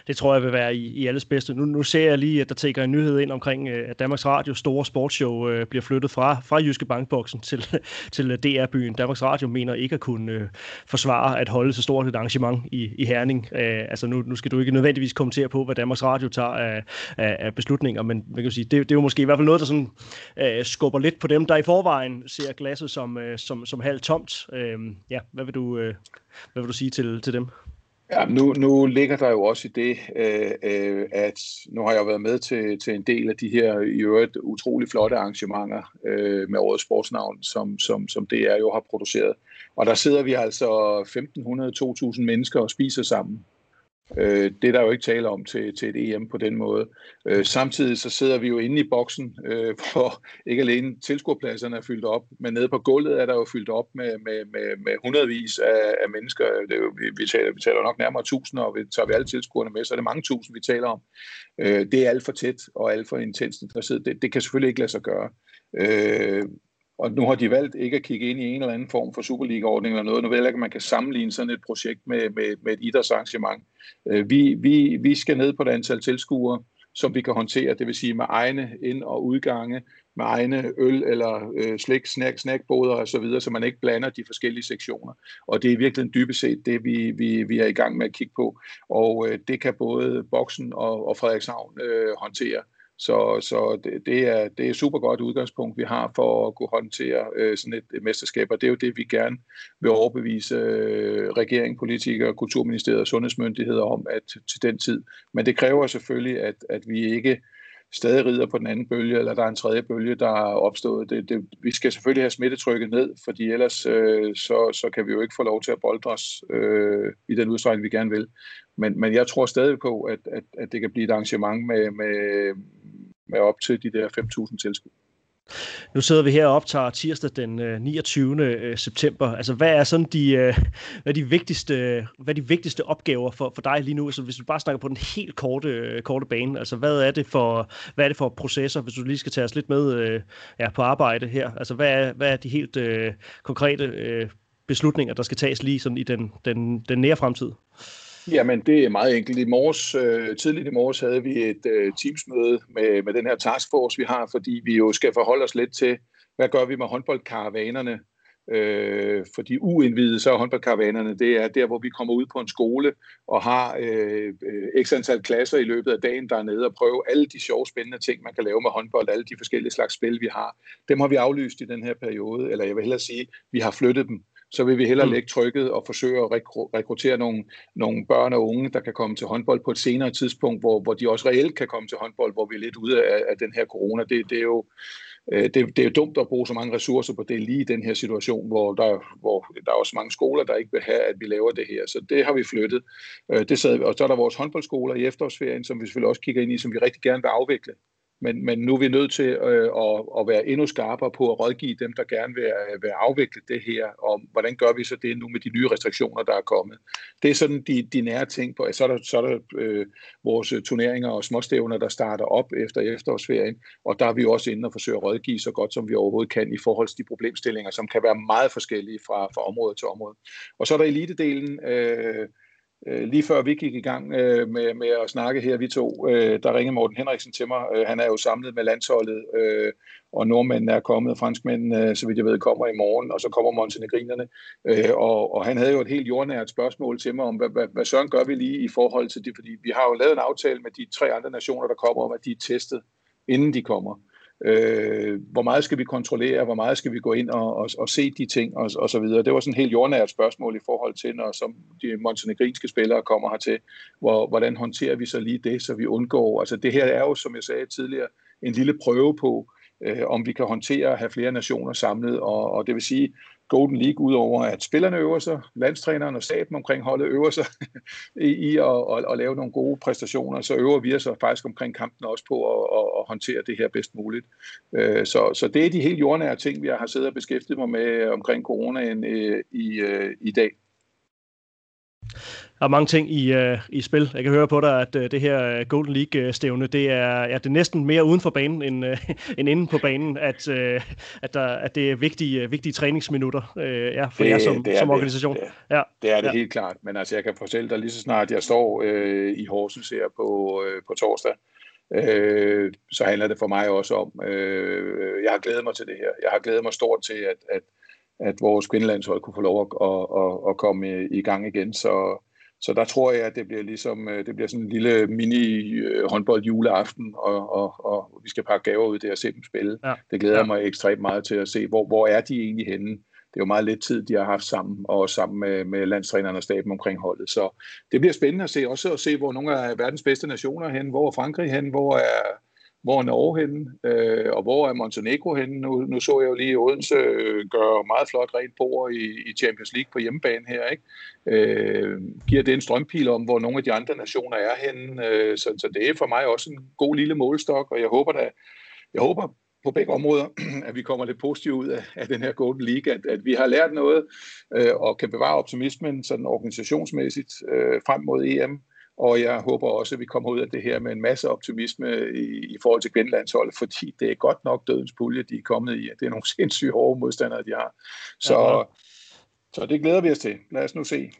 det tror jeg vil være i, i alles bedste. Nu, nu ser jeg lige, at der tækker en nyhed ind omkring, øh, at Danmarks Radio store sportsshow øh, bliver flyttet fra, fra Jyske Bankboksen til, til øh, DR-byen. Danmarks Radio mener ikke at kunne øh, forsvare at holde så stort et arrangement i, i Herning. Øh, altså nu, nu skal du ikke nødvendigvis kommentere på, hvad Danmarks Radio tager af, af, af beslutninger, men man kan sige, det, det er jo måske i hvert fald noget, der sådan, øh, skubber lidt på dem, der i forvejen ser glasset som, øh, som, som halvt tomt. Øh, ja, hvad vil du, øh, hvad vil du sige til, til dem?
Ja, nu, nu ligger der jo også i det, øh, øh, at nu har jeg været med til, til en del af de her i øvrigt utrolig flotte arrangementer øh, med årets sportsnavn, som, som, som DR jo har produceret. Og der sidder vi altså 1.500-2.000 mennesker og spiser sammen. Øh, det er der jo ikke tale om til, til et EM på den måde. Øh, samtidig så sidder vi jo inde i boksen, øh, hvor ikke alene tilskuerpladserne er fyldt op, men nede på gulvet er der jo fyldt op med, med, med, med hundredvis af, af mennesker. Det er jo, vi, vi, taler, vi taler nok nærmere tusinder, og vi tager vi alle tilskuerne med, så er det mange tusind, vi taler om. Øh, det er alt for tæt og alt for intenst Det, det kan selvfølgelig ikke lade sig gøre. Øh, og nu har de valgt ikke at kigge ind i en eller anden form for Superliga-ordning eller noget. Nu ved jeg ikke, man kan sammenligne sådan et projekt med, med, med et idrætsarrangement. Øh, vi, vi, vi skal ned på det antal tilskuere, som vi kan håndtere, det vil sige med egne ind- og udgange, med egne øl eller øh, slik, snack, snackboder og så videre, så man ikke blander de forskellige sektioner. Og det er virkelig dybest set det, vi, vi, vi er i gang med at kigge på. Og øh, det kan både Boksen og, og Frederikshavn øh, håndtere. Så, så det, det, er, det er super godt udgangspunkt, vi har for at kunne håndtere øh, sådan et, et mesterskab, og det er jo det, vi gerne vil overbevise øh, regering, politikere, kulturministeriet og sundhedsmyndigheder om at til den tid. Men det kræver selvfølgelig, at, at vi ikke stadig rider på den anden bølge, eller der er en tredje bølge, der er opstået. Det, det, vi skal selvfølgelig have smittetrykket ned, fordi ellers øh, så, så kan vi jo ikke få lov til at boldre os øh, i den udstrækning, vi gerne vil. Men, men jeg tror stadig på, at, at, at det kan blive et arrangement med, med, med op til de der 5.000 tilskuere.
Nu sidder vi her og optager tirsdag den øh, 29. Øh, september. Altså, hvad er sådan de, øh, hvad er de, vigtigste, hvad er de vigtigste opgaver for, for dig lige nu? Altså, hvis du bare snakker på den helt korte, korte bane, altså, hvad er, det for, hvad er det for processer, hvis du lige skal tage os lidt med ja, på arbejde her? Altså, hvad er, hvad er de helt øh, konkrete øh, beslutninger, der skal tages lige sådan i den, den, den nære fremtid?
Jamen, det er meget enkelt. I morges, øh, tidligt i morges havde vi et øh, teamsmøde med, med den her taskforce, vi har, fordi vi jo skal forholde os lidt til, hvad gør vi med håndboldkaravanerne? Øh, fordi uindvidet så er håndboldkaravanerne, det er der, hvor vi kommer ud på en skole og har øh, øh x antal klasser i løbet af dagen dernede og prøve alle de sjove, spændende ting, man kan lave med håndbold, alle de forskellige slags spil, vi har. Dem har vi aflyst i den her periode, eller jeg vil hellere sige, vi har flyttet dem så vil vi hellere mm. lægge trykket og forsøge at rekruttere nogle, nogle børn og unge, der kan komme til håndbold på et senere tidspunkt, hvor, hvor de også reelt kan komme til håndbold, hvor vi er lidt ude af, af den her corona. Det, det er jo øh, det, det er jo dumt at bruge så mange ressourcer på det lige i den her situation, hvor der, hvor der er også mange skoler, der ikke vil have, at vi laver det her. Så det har vi flyttet. Øh, det sad, og så er der vores håndboldskoler i efterårsferien, som vi selvfølgelig også kigger ind i, som vi rigtig gerne vil afvikle men, men nu er vi nødt til øh, at, at være endnu skarpere på at rådgive dem, der gerne vil, øh, vil afvikle det her, og hvordan gør vi så det nu med de nye restriktioner, der er kommet. Det er sådan de, de nære ting på. Så er der, så er der øh, vores turneringer og småstævner, der starter op efter efterårsferien, og der er vi også inde og forsøge at rådgive så godt, som vi overhovedet kan i forhold til de problemstillinger, som kan være meget forskellige fra, fra område til område. Og så er der elitedelen, øh, øh, lige før vi gik i gang øh, med, med at snakke her, vi to, øh, der ringede Morten Henriksen til mig. Øh, han er jo samlet med landsholdet, øh, og nordmændene er kommet, og franskmændene, øh, så vidt jeg ved, kommer i morgen, og så kommer montenegrinerne. Øh, og, og han havde jo et helt jordnært spørgsmål til mig om, hvad, hvad, hvad søren gør vi lige i forhold til det, fordi vi har jo lavet en aftale med de tre andre nationer, der kommer om, at de er testet, inden de kommer. Øh, hvor meget skal vi kontrollere, hvor meget skal vi gå ind og, og, og se de ting og, og så videre. Det var sådan et helt jordnært spørgsmål i forhold til, når som de montenegrinske spillere kommer hertil, hvor, hvordan håndterer vi så lige det, så vi undgår. Altså det her er jo, som jeg sagde tidligere, en lille prøve på, øh, om vi kan håndtere at have flere nationer samlet, og, og det vil sige, Golden League, udover at spillerne øver sig, landstræneren og staben omkring holdet øver sig i, i at, at, at lave nogle gode præstationer, så øver vi os faktisk omkring kampen også på at, at, at håndtere det her bedst muligt. Øh, så, så det er de helt jordnære ting, vi har siddet og beskæftiget mig med omkring coronaen øh, i, i, i dag.
Der er mange ting i, uh, i spil. Jeg kan høre på dig, at uh, det her Golden League-stævne, det er, ja, det er næsten mere uden for banen end, uh, end inde på banen, at, uh, at, der, at det er vigtige, uh, vigtige træningsminutter uh, ja, for det, jer som, det som organisation.
Det, det, ja. det er det ja. helt klart, men altså, jeg kan fortælle dig lige så snart jeg står uh, i Horsens her på, uh, på torsdag, uh, så handler det for mig også om, uh, jeg har glædet mig til det her. Jeg har glædet mig stort til, at, at, at vores kvindelandshold kunne få lov at, at, at, at komme i gang igen, så så der tror jeg, at det bliver ligesom øh, det bliver sådan en lille mini øh, håndbold juleaften, og, og, og vi skal pakke gaver ud der og se dem spille. Ja. Det glæder ja. mig ekstremt meget til at se, hvor, hvor er de egentlig henne? det er jo meget lidt tid, de har haft sammen, og sammen med, med landstrænerne og staben omkring holdet. Så det bliver spændende at se, også at se, hvor nogle af verdens bedste nationer er hen, hvor er Frankrig hen, hvor er, hvor er Norge henne, øh, og hvor er Montenegro henne. Nu, nu så jeg jo lige Odense øh, gøre meget flot rent bord i, i Champions League på hjemmebane her. Ikke? Øh, giver det en strømpil om, hvor nogle af de andre nationer er henne. Øh, så, så det er for mig også en god lille målestok, og jeg håber da, jeg håber på begge områder, at vi kommer lidt positivt ud af, af den her Golden League, at, at vi har lært noget øh, og kan bevare optimismen sådan organisationsmæssigt øh, frem mod EM. Og jeg håber også, at vi kommer ud af det her med en masse optimisme i, i forhold til kvindelandsholdet, fordi det er godt nok dødens pulje, de er kommet i. Det er nogle sindssygt hårde modstandere, de har. Så, ja. så det glæder vi os til. Lad os nu se.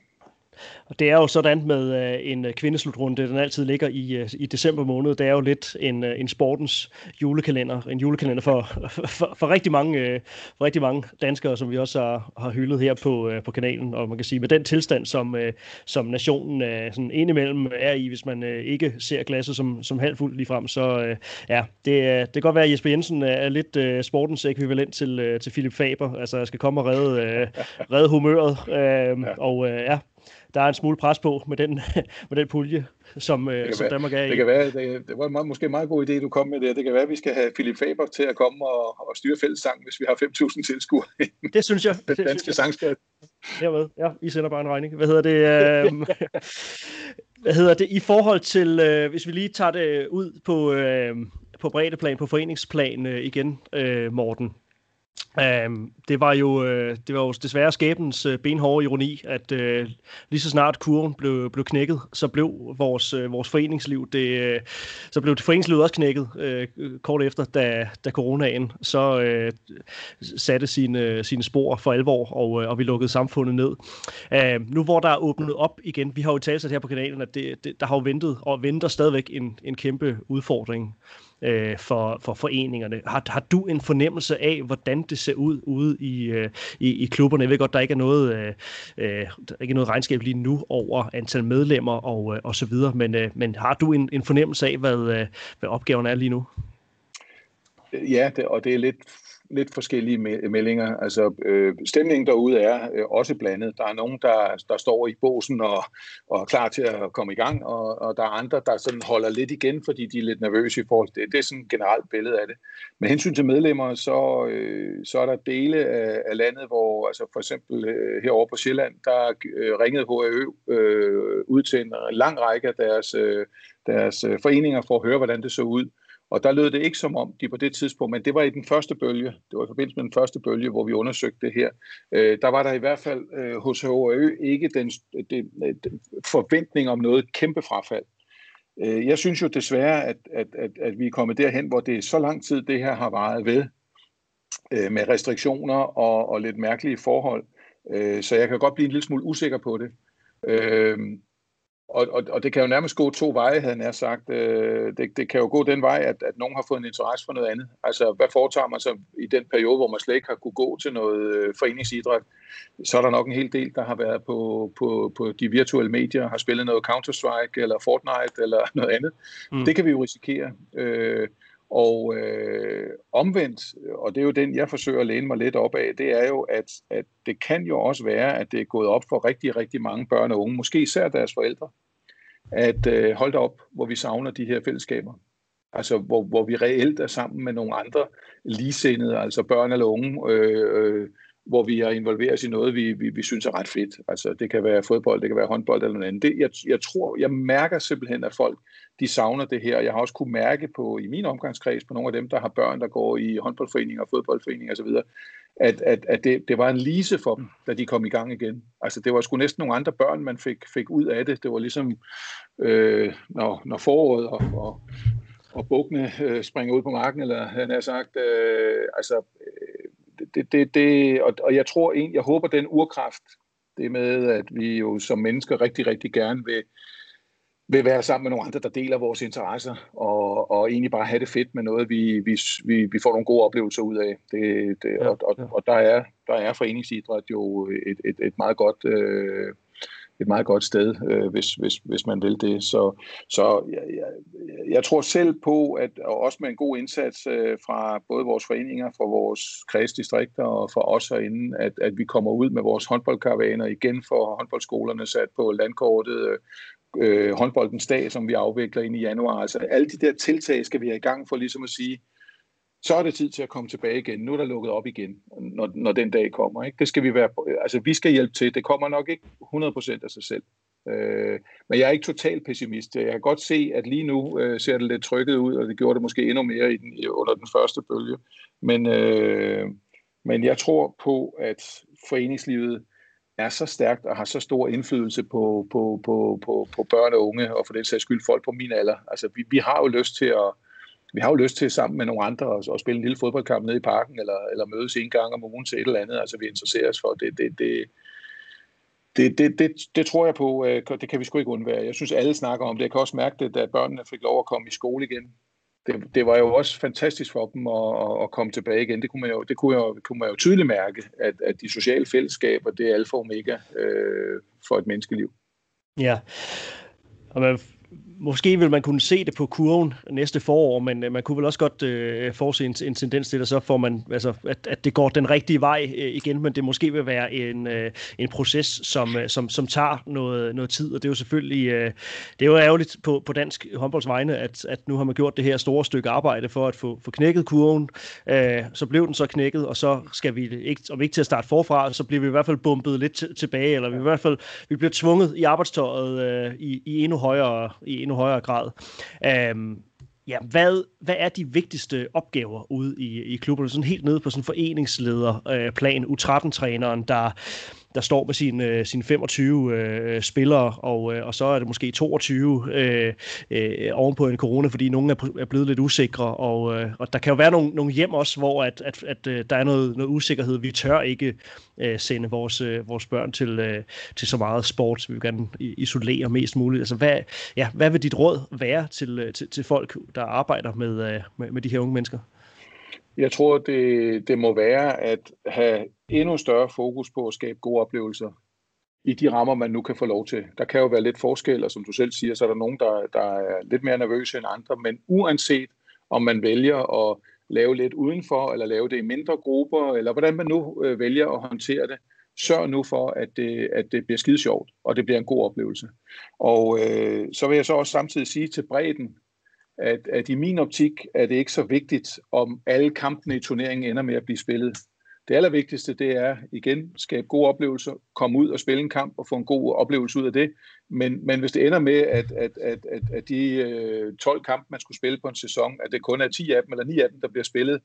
Og det er jo sådan med uh, en kvindeslutrunde, den altid ligger i, uh, i december måned. Det er jo lidt en, en sportens julekalender. En julekalender for, for, for, rigtig mange, for rigtig mange danskere, som vi også har, har hyldet her på, på kanalen. Og man kan sige, med den tilstand, som, som nationen sådan indimellem er i, hvis man ikke ser glasset som, som halvfuldt lige frem, så ja, det, det kan godt være, at Jesper Jensen er lidt sportens ekvivalent til, til Philip Faber. Altså, jeg skal komme og redde, redde humøret. Ja. Og ja, der er en smule pres på med den, med den pulje, som, øh, som være, Danmark er
i. Det kan være, det, det var en meget, måske en meget god idé, du kom med det. Det kan være, at vi skal have Philip Faber til at komme og, og styre fællessang, hvis vi har 5.000 tilskuere.
Det synes jeg.
Den danske sangskat.
Hermed. Ja, I sender bare en regning. Hvad hedder det? Øh, hvad hedder det? I forhold til, øh, hvis vi lige tager det ud på, øh, på breddeplan, på foreningsplan øh, igen, øh, Morten. Um, det var jo øh, det var jo desværre skæbens uh, øh, benhårde ironi, at øh, lige så snart kurven blev, blev knækket, så blev vores, vores foreningsliv det, så blev det foreningslivet også knækket kort efter, da, da coronaen så satte sine, sine spor for alvor, og, og vi lukkede samfundet ned. Uh, nu hvor der er åbnet op igen, vi har jo talt her på kanalen, at det, det, der har jo ventet og venter stadigvæk en, en kæmpe udfordring øh, for, for foreningerne. Har, har du en fornemmelse af, hvordan det ser ud ude i, øh, i, i klubberne? Jeg ved godt, der ikke er noget, øh, øh, der er ikke noget regnskab lige nu over antal medlemmer og, øh, og så videre, men, øh, men har du en, en fornemmelse af, hvad, øh, hvad opgaven er lige nu?
Ja, det, og det er lidt lidt forskellige meldinger. Altså, øh, stemningen derude er øh, også blandet. Der er nogen, der, der står i båsen og, og er klar til at komme i gang, og, og der er andre, der sådan holder lidt igen, fordi de er lidt nervøse i forhold til det. Det er sådan et generelt billede af det. Med hensyn til medlemmer, så, øh, så er der dele af, af landet, hvor altså for eksempel øh, herovre på Sjælland, der øh, ringede HAØ øh, ud til en lang række af deres, øh, deres øh, foreninger for at høre, hvordan det så ud. Og der lød det ikke som om, de på det tidspunkt, men det var i den første bølge, det var i forbindelse med den første bølge, hvor vi undersøgte det her, øh, der var der i hvert fald øh, hos HRØ ikke den, den, den forventning om noget kæmpe frafald. Øh, jeg synes jo desværre, at, at, at, at vi er kommet derhen, hvor det er så lang tid, det her har varet ved, øh, med restriktioner og, og lidt mærkelige forhold. Øh, så jeg kan godt blive en lille smule usikker på det. Øh, og, og, og det kan jo nærmest gå to veje, havde han sagt. Øh, det, det kan jo gå den vej, at, at nogen har fået en interesse for noget andet. Altså, hvad foretager man så i den periode, hvor man slet ikke har kunne gå til noget øh, foreningsidræt? Så er der nok en hel del, der har været på, på, på de virtuelle medier, har spillet noget Counter-Strike eller Fortnite eller noget andet. Mm. Det kan vi jo risikere. Øh, og øh, omvendt, og det er jo den, jeg forsøger at læne mig lidt op af, det er jo, at, at det kan jo også være, at det er gået op for rigtig, rigtig mange børn og unge, måske især deres forældre, at øh, holde op, hvor vi savner de her fællesskaber. Altså, hvor, hvor vi reelt er sammen med nogle andre ligesindede, altså børn eller unge, øh, øh, hvor vi er involveret i noget, vi, vi, vi synes er ret fedt. Altså, det kan være fodbold, det kan være håndbold eller noget andet. Det, jeg, jeg tror, jeg mærker simpelthen, at folk, de savner det her. Jeg har også kunne mærke på, i min omgangskreds, på nogle af dem, der har børn, der går i håndboldforeninger og fodboldforeninger osv., at, at, at det, det var en lise for dem, da de kom i gang igen. Altså, det var sgu næsten nogle andre børn, man fik, fik ud af det. Det var ligesom, øh, når, når foråret og, og, og bukkene øh, springer ud på marken, eller han har sagt, øh, altså, øh, det, det, det, og, og jeg tror en, jeg håber den urkraft, det med, at vi jo som mennesker rigtig, rigtig gerne vil, vil være sammen med nogle andre, der deler vores interesser, og, og egentlig bare have det fedt med noget, vi, vi, vi, vi får nogle gode oplevelser ud af. Det, det, ja, og, og, og der er, der er foreningsidræt jo et, et, et meget godt øh, et meget godt sted, øh, hvis, hvis, hvis man vil det. Så, så jeg, jeg, jeg tror selv på, at og også med en god indsats øh, fra både vores foreninger, fra vores kredsdistrikter og fra os herinde, at, at vi kommer ud med vores håndboldkaravaner igen for håndboldskolerne sat på landkortet, øh, øh, håndboldens dag, som vi afvikler ind i januar. Altså alle de der tiltag skal vi have i gang for ligesom at sige, så er det tid til at komme tilbage igen. Nu er der lukket op igen, når, når den dag kommer. Ikke? Det skal vi være, altså vi skal hjælpe til. Det kommer nok ikke 100% af sig selv. Øh, men jeg er ikke totalt pessimist. Jeg kan godt se, at lige nu øh, ser det lidt trykket ud, og det gjorde det måske endnu mere i den, under den første bølge. Men, øh, men jeg tror på, at foreningslivet er så stærkt og har så stor indflydelse på, på, på, på, på børn og unge, og for den sags skyld folk på min alder. Altså, vi, vi har jo lyst til at vi har jo lyst til sammen med nogle andre at, at spille en lille fodboldkamp nede i parken, eller, eller mødes en gang om ugen til et eller andet, altså vi interesserer os for. Det, det, det, det, det, det, det tror jeg på, øh, det kan vi sgu ikke undvære. Jeg synes, alle snakker om det. Jeg kan også mærke det, da børnene fik lov at komme i skole igen. Det, det var jo også fantastisk for dem at, at komme tilbage igen. Det kunne man jo, det kunne jeg, kunne man jo tydeligt mærke, at, at de sociale fællesskaber, det er alfa og omega øh, for et menneskeliv.
Ja, og man Måske vil man kunne se det på kurven næste forår, men øh, man kunne vel også godt øh, forse en, en tendens til, at så får man, altså, at, at det går den rigtige vej øh, igen, men det måske vil være en, øh, en proces, som, øh, som, som tager noget, noget tid, og det er jo selvfølgelig, øh, det er jo ærgerligt på, på dansk håndboldsvegne, at, at nu har man gjort det her store stykke arbejde for at få, få knækket kurven, øh, så blev den så knækket, og så skal vi ikke, om ikke til at starte forfra, så bliver vi i hvert fald bumpet lidt tilbage, eller vi i hvert fald vi bliver tvunget i arbejdstøjet øh, i, i endnu højere i endnu højere grad. Um, ja, hvad, hvad er de vigtigste opgaver ude i, i klubberne? Sådan helt nede på sådan foreningslederplan, øh, U13-træneren, der der står med sine, øh, sin 25 øh, spillere, og, øh, og så er det måske 22 øh, øh, ovenpå en corona, fordi nogen er, er blevet lidt usikre, og, øh, og der kan jo være nogle, nogle hjem også, hvor at, at, at, øh, der er noget, noget usikkerhed. Vi tør ikke øh, sende vores, øh, vores børn til, øh, til så meget sport, vi vil gerne isolere mest muligt. Altså, hvad, ja, hvad vil dit råd være til, øh, til, til folk, der arbejder med, øh, med, med de her unge mennesker?
Jeg tror, det, det må være at have endnu større fokus på at skabe gode oplevelser i de rammer, man nu kan få lov til. Der kan jo være lidt forskel, og som du selv siger, så er der nogen, der, der er lidt mere nervøse end andre, men uanset om man vælger at lave lidt udenfor, eller lave det i mindre grupper, eller hvordan man nu øh, vælger at håndtere det, sørg nu for, at det, at det bliver skide sjovt, og det bliver en god oplevelse. Og øh, så vil jeg så også samtidig sige til bredden, at, at i min optik er det ikke så vigtigt, om alle kampene i turneringen ender med at blive spillet. Det allervigtigste, det er igen, skabe gode oplevelser, komme ud og spille en kamp og få en god oplevelse ud af det. Men, men hvis det ender med, at, at, at, at, at de øh, 12 kampe, man skulle spille på en sæson, at det kun er 10 af dem eller 9 af dem, der bliver spillet,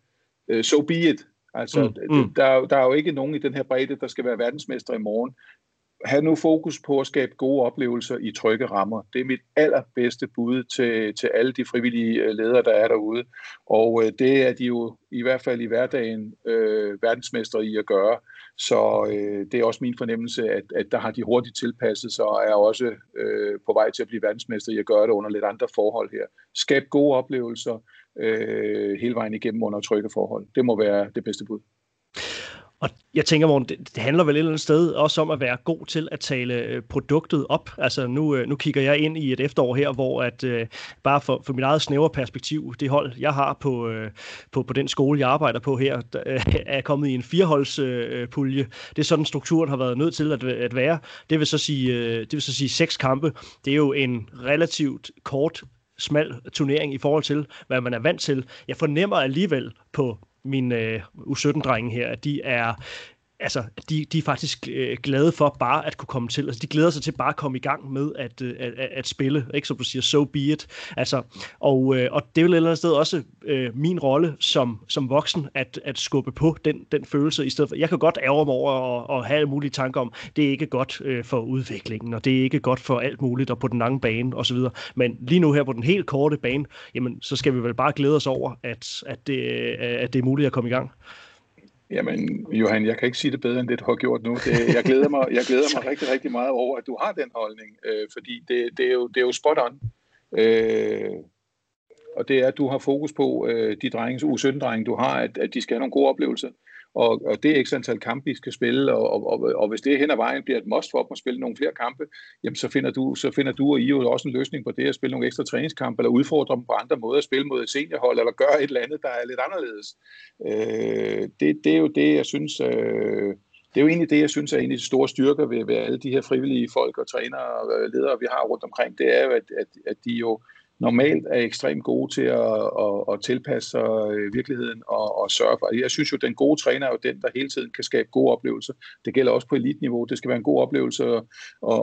øh, so be it. Altså, mm, mm. Der, der er jo ikke nogen i den her bredde, der skal være verdensmester i morgen have nu fokus på at skabe gode oplevelser i trygge rammer. Det er mit allerbedste bud til, til alle de frivillige øh, ledere, der er derude. Og øh, det er de jo i hvert fald i hverdagen øh, verdensmestre i at gøre. Så øh, det er også min fornemmelse, at, at der har de hurtigt tilpasset sig og er også øh, på vej til at blive verdensmester i at gøre det under lidt andre forhold her. Skab gode oplevelser øh, hele vejen igennem under trygge forhold. Det må være det bedste bud.
Og jeg tænker, Morten, det, det handler vel et eller andet sted også om at være god til at tale øh, produktet op. Altså nu, øh, nu kigger jeg ind i et efterår her, hvor at øh, bare for, for mit eget snævre perspektiv, det hold, jeg har på, øh, på, på den skole, jeg arbejder på her, øh, er kommet i en fireholdspulje. Øh, øh det er sådan, strukturen har været nødt til at, at være. Det vil, så sige, øh, det vil så sige seks kampe. Det er jo en relativt kort smal turnering i forhold til, hvad man er vant til. Jeg fornemmer alligevel på mine øh, U17-drenge her, at de er altså, de, de er faktisk øh, glade for bare at kunne komme til. Altså, de glæder sig til bare at komme i gang med at, øh, at, at spille, ikke som du siger, so be it. Altså, og, øh, og det er jo et eller andet sted også øh, min rolle som, som voksen, at, at skubbe på den, den følelse, i stedet for, jeg kan godt ærge mig over og, og have alle mulige tanker om, det er ikke godt øh, for udviklingen, og det er ikke godt for alt muligt, og på den lange bane, osv. Men lige nu her på den helt korte bane, jamen, så skal vi vel bare glæde os over, at, at, det, øh, at det er muligt at komme i gang.
Jamen, Johan, jeg kan ikke sige det bedre, end det, du har gjort nu. Det, jeg, glæder mig, jeg glæder mig rigtig, rigtig meget over, at du har den holdning, øh, fordi det, det, er jo, det er jo spot on. Øh, og det er, at du har fokus på øh, de drenges, U17-drenge, du har, at, at de skal have nogle gode oplevelser og, og det er ikke antal kampe, I skal spille, og, og, og, og hvis det hen ad vejen bliver et must for dem at spille nogle flere kampe, jamen så finder du, så finder du og I jo også en løsning på det, at spille nogle ekstra træningskampe, eller udfordre dem på andre måder, at spille mod et seniorhold, eller gøre et eller andet, der er lidt anderledes. Øh, det, det er jo det, jeg synes... Øh, det er jo egentlig det, jeg synes er en af de store styrker ved, ved alle de her frivillige folk og trænere og ledere, vi har rundt omkring. Det er jo, at, at, at de jo normalt er ekstremt gode til at, at, at tilpasse sig virkeligheden og, og sørge for. Jeg synes jo, at den gode træner er jo den, der hele tiden kan skabe gode oplevelser. Det gælder også på elitniveau. Det skal være en god oplevelse at,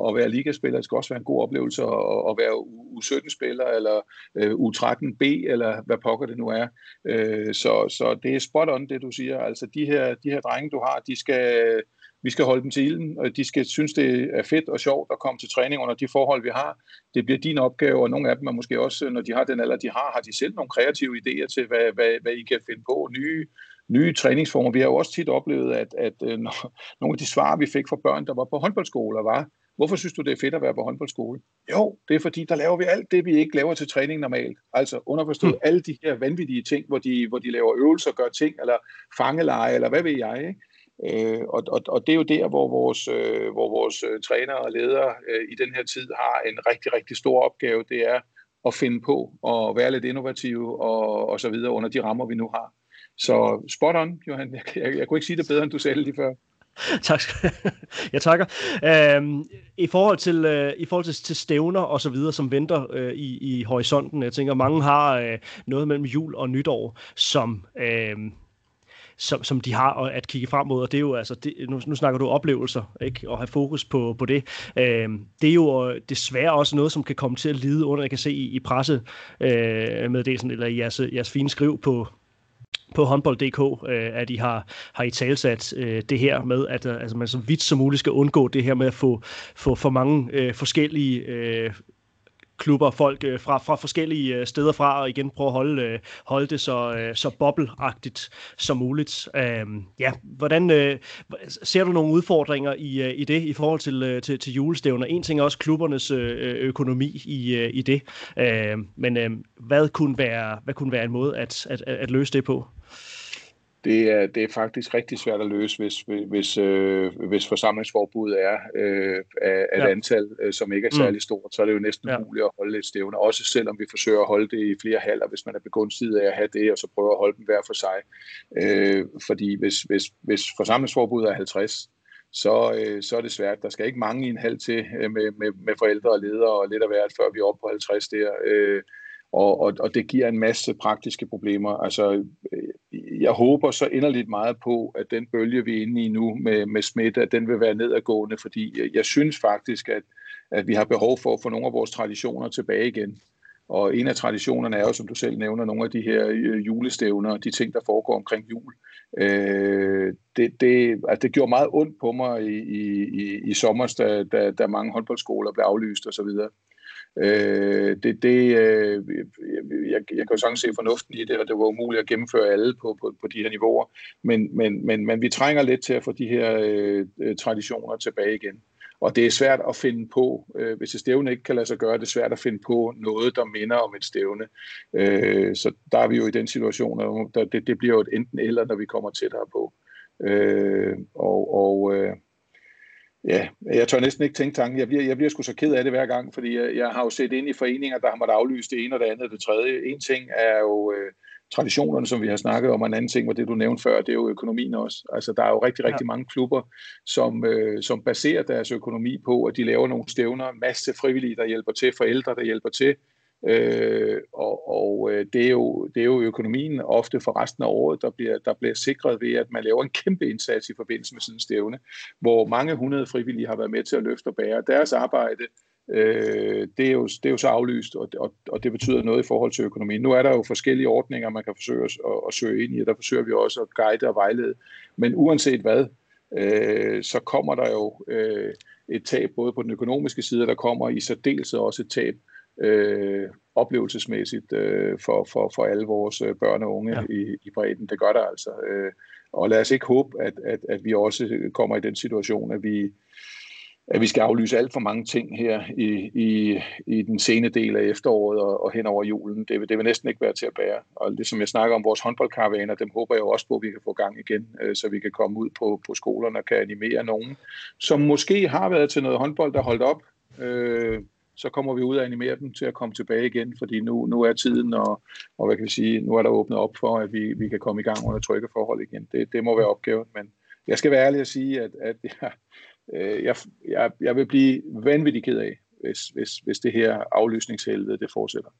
at være ligaspiller. Det skal også være en god oplevelse at, at være U17-spiller eller øh, U13B eller hvad pokker det nu er. Øh, så, så det er spot on, det du siger. Altså de her, de her drenge, du har, de skal vi skal holde dem til ilden, og de skal synes, det er fedt og sjovt at komme til træning under de forhold, vi har. Det bliver din opgave, og nogle af dem er måske også, når de har den alder, de har, har de selv nogle kreative idéer til, hvad, hvad, hvad I kan finde på, nye, nye træningsformer. Vi har jo også tit oplevet, at, at øh, når, nogle af de svar, vi fik fra børn, der var på håndboldskoler, var, hvorfor synes du, det er fedt at være på håndboldskole? Jo, det er fordi, der laver vi alt det, vi ikke laver til træning normalt. Altså underforstået mm. alle de her vanvittige ting, hvor de, hvor de laver øvelser, gør ting, eller fangeleje, eller hvad ved jeg, ikke? Øh, og, og, og det er jo der, hvor vores, øh, hvor vores øh, trænere og ledere øh, i den her tid har en rigtig, rigtig stor opgave. Det er at finde på og være lidt innovative og, og så videre under de rammer, vi nu har. Så spot on, Johan. Jeg, jeg, jeg kunne ikke sige det bedre, end du sagde lige før.
tak skal Jeg takker. Øhm, I forhold til øh, i forhold til, til stævner og så videre, som venter øh, i, i horisonten, jeg tænker, mange har øh, noget mellem jul og nytår, som øh, som, som de har at kigge frem mod, og det er jo altså, det, nu, nu snakker du oplevelser, ikke, og have fokus på, på det. Øh, det er jo øh, desværre også noget, som kan komme til at lide under, jeg kan se i, i presse øh, meddelelsen, eller i jeres, jeres fine skriv på, på håndbold.dk, øh, at I har, har I talsat øh, det her med, at øh, altså, man så vidt som muligt skal undgå det her med at få, få for mange øh, forskellige øh, klubber, folk øh, fra, fra forskellige øh, steder fra, og igen prøve at holde, øh, holde det så, øh, så bobleagtigt som muligt. Øh, ja, hvordan øh, ser du nogle udfordringer i, øh, i det i forhold til, øh, til, til julestævner? En ting er også klubbernes øh, øh økonomi i, øh, i det, øh, men øh, hvad, kunne være, hvad kunne være en måde at, at, at løse det på?
Det er, det er faktisk rigtig svært at løse, hvis, hvis, øh, hvis forsamlingsforbuddet er øh, af, af ja. et antal, øh, som ikke er særlig mm. stort, så er det jo næsten ja. muligt at holde et stævne, også selvom vi forsøger at holde det i flere halver, hvis man er begunstiget af at have det, og så prøver at holde dem hver for sig. Øh, fordi hvis, hvis, hvis forsamlingsforbuddet er 50, så, øh, så er det svært. Der skal ikke mange i en halv til øh, med, med, med forældre og ledere og lidt af hvert, før vi er oppe på 50 der. Øh, og, og, og det giver en masse praktiske problemer. Altså, øh, jeg håber så inderligt meget på, at den bølge, vi er inde i nu med, med smitte, at den vil være nedadgående, fordi jeg, jeg synes faktisk, at, at vi har behov for at få nogle af vores traditioner tilbage igen. Og en af traditionerne er jo, som du selv nævner, nogle af de her øh, julestævner, de ting, der foregår omkring jul. Øh, det, det, altså det gjorde meget ondt på mig i, i, i sommer, da, da, da mange håndboldskoler blev aflyst osv. Øh, det, det, øh, jeg, jeg kan jo sagtens se fornuften i det, og det var umuligt at gennemføre alle på, på, på de her niveauer, men, men, men, men vi trænger lidt til at få de her øh, traditioner tilbage igen. Og det er svært at finde på, øh, hvis et stævne ikke kan lade sig gøre, det er svært at finde på noget, der minder om et stævne. Øh, så der er vi jo i den situation, at det, det bliver jo et enten eller, når vi kommer tættere på. Øh, og og øh, Ja, jeg tør næsten ikke tænke tanken. Jeg bliver, jeg bliver sgu så ked af det hver gang, fordi jeg, jeg har jo set ind i foreninger, der har måttet aflyse det ene og det andet og det tredje. En ting er jo øh, traditionerne, som vi har snakket om, og en anden ting var det, du nævnte før, det er jo økonomien også. Altså, der er jo rigtig, rigtig ja. mange klubber, som, øh, som baserer deres økonomi på, at de laver nogle stævner, masse frivillige, der hjælper til, forældre, der hjælper til, Øh, og og øh, det, er jo, det er jo økonomien ofte for resten af året, der bliver, der bliver sikret ved, at man laver en kæmpe indsats i forbindelse med sådan en stævne, hvor mange hundrede frivillige har været med til at løfte og bære deres arbejde. Øh, det, er jo, det er jo så aflyst, og, og, og det betyder noget i forhold til økonomien. Nu er der jo forskellige ordninger, man kan forsøge at, at, at søge ind i, og der forsøger vi også at guide og vejlede. Men uanset hvad, øh, så kommer der jo øh, et tab både på den økonomiske side, og der kommer i særdeleshed også et tab øh, oplevelsesmæssigt øh, for, for, for alle vores øh, børn og unge ja. i, i bredden. Det gør der altså. Øh, og lad os ikke håbe, at, at, at vi også kommer i den situation, at vi at vi skal aflyse alt for mange ting her i, i, i den sene del af efteråret og, og hen over julen. Det vil, det vil næsten ikke være til at bære. Og det, som jeg snakker om, vores håndboldkaravaner, dem håber jeg jo også på, at vi kan få gang igen, øh, så vi kan komme ud på, på skolerne og kan animere nogen, som måske har været til noget håndbold, der holdt op. Øh, så kommer vi ud og animere dem til at komme tilbage igen, fordi nu, nu er tiden, og, og hvad kan vi sige, nu er der åbnet op for, at vi, vi kan komme i gang under trygge forhold igen. Det, det må være opgaven, men jeg skal være ærlig at sige, at, at jeg, øh, jeg, jeg, jeg vil blive vanvittig ked af, hvis, hvis, hvis det her aflysningshelvede det fortsætter.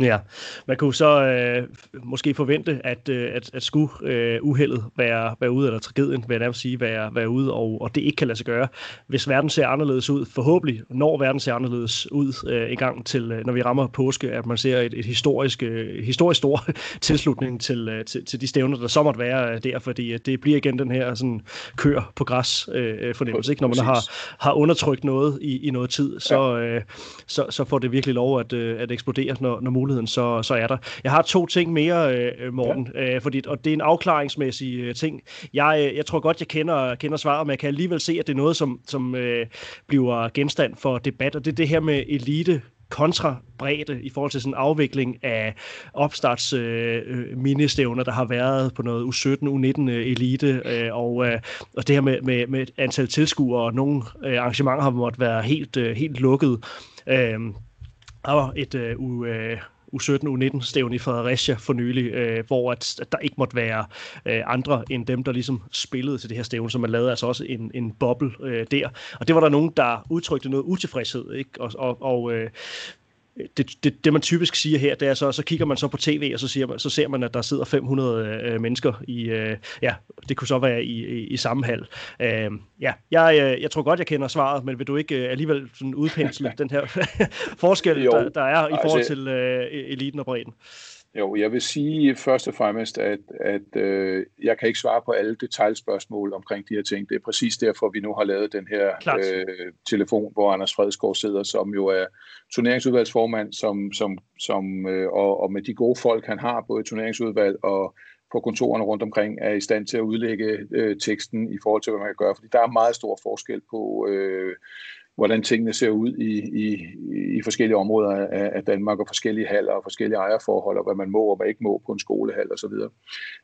Ja, man kunne så øh, måske forvente, at, øh, at, at skulle øh, uheldet være, være ude, eller tragedien, vil jeg nærmest sige, være, være ude, og, og det ikke kan lade sig gøre. Hvis verden ser anderledes ud, forhåbentlig, når verden ser anderledes ud øh, i gang til, øh, når vi rammer påske, at man ser et, et historisk, øh, historisk stor tilslutning til, øh, til, til de stævner, der så måtte være der, fordi det bliver igen den her sådan, kør på græs øh, fornemmelse, ikke? når man har, har undertrykt noget i, i noget tid, så, øh, så, så får det virkelig lov at, øh, at eksplodere, når, når muligheden så, så er der. Jeg har to ting mere, øh, Morten, ja. øh, fordi, og det er en afklaringsmæssig øh, ting. Jeg, øh, jeg tror godt, jeg kender, kender svaret, men jeg kan alligevel se, at det er noget, som, som øh, bliver genstand for debat, og det er det her med elite kontra bredde i forhold til sådan en afvikling af opstarts øh, øh ministævner, der har været på noget U17, U19 øh, elite, øh, og, øh, og det her med, med, med et antal tilskuere, og nogle øh, arrangementer har måttet være helt, øh, helt lukket. Øh, og et øh, u, øh, U17, U19-stævn i Fredericia for nylig, øh, hvor at, at der ikke måtte være øh, andre end dem, der ligesom spillede til det her stævn, så man lavede altså også en, en boble øh, der. Og det var der nogen, der udtrykte noget utilfredshed, ikke? Og, og, og øh, det, det, det man typisk siger her, det er så, så kigger man så på tv, og så, siger man, så ser man, at der sidder 500 øh, mennesker i, øh, ja, det kunne så være i, i, i samme hal. Øh, ja, jeg, øh, jeg tror godt, jeg kender svaret, men vil du ikke øh, alligevel sådan udpensle den her forskel, der, der er i forhold altså, til øh, eliten og bredden?
Jo, jeg vil sige først og fremmest, at, at øh, jeg kan ikke svare på alle detaljspørgsmål omkring de her ting. Det er præcis derfor, vi nu har lavet den her øh, telefon, hvor Anders Fredsgaard sidder, som jo er turneringsudvalgsformand, som, som, som, øh, og, og med de gode folk, han har, både i turneringsudvalg og på kontorerne rundt omkring, er i stand til at udlægge øh, teksten i forhold til, hvad man kan gøre. Fordi der er meget stor forskel på... Øh, hvordan tingene ser ud i, i, i forskellige områder af, af Danmark, og forskellige haller og forskellige ejerforhold, og hvad man må og hvad ikke må på en skolehal osv.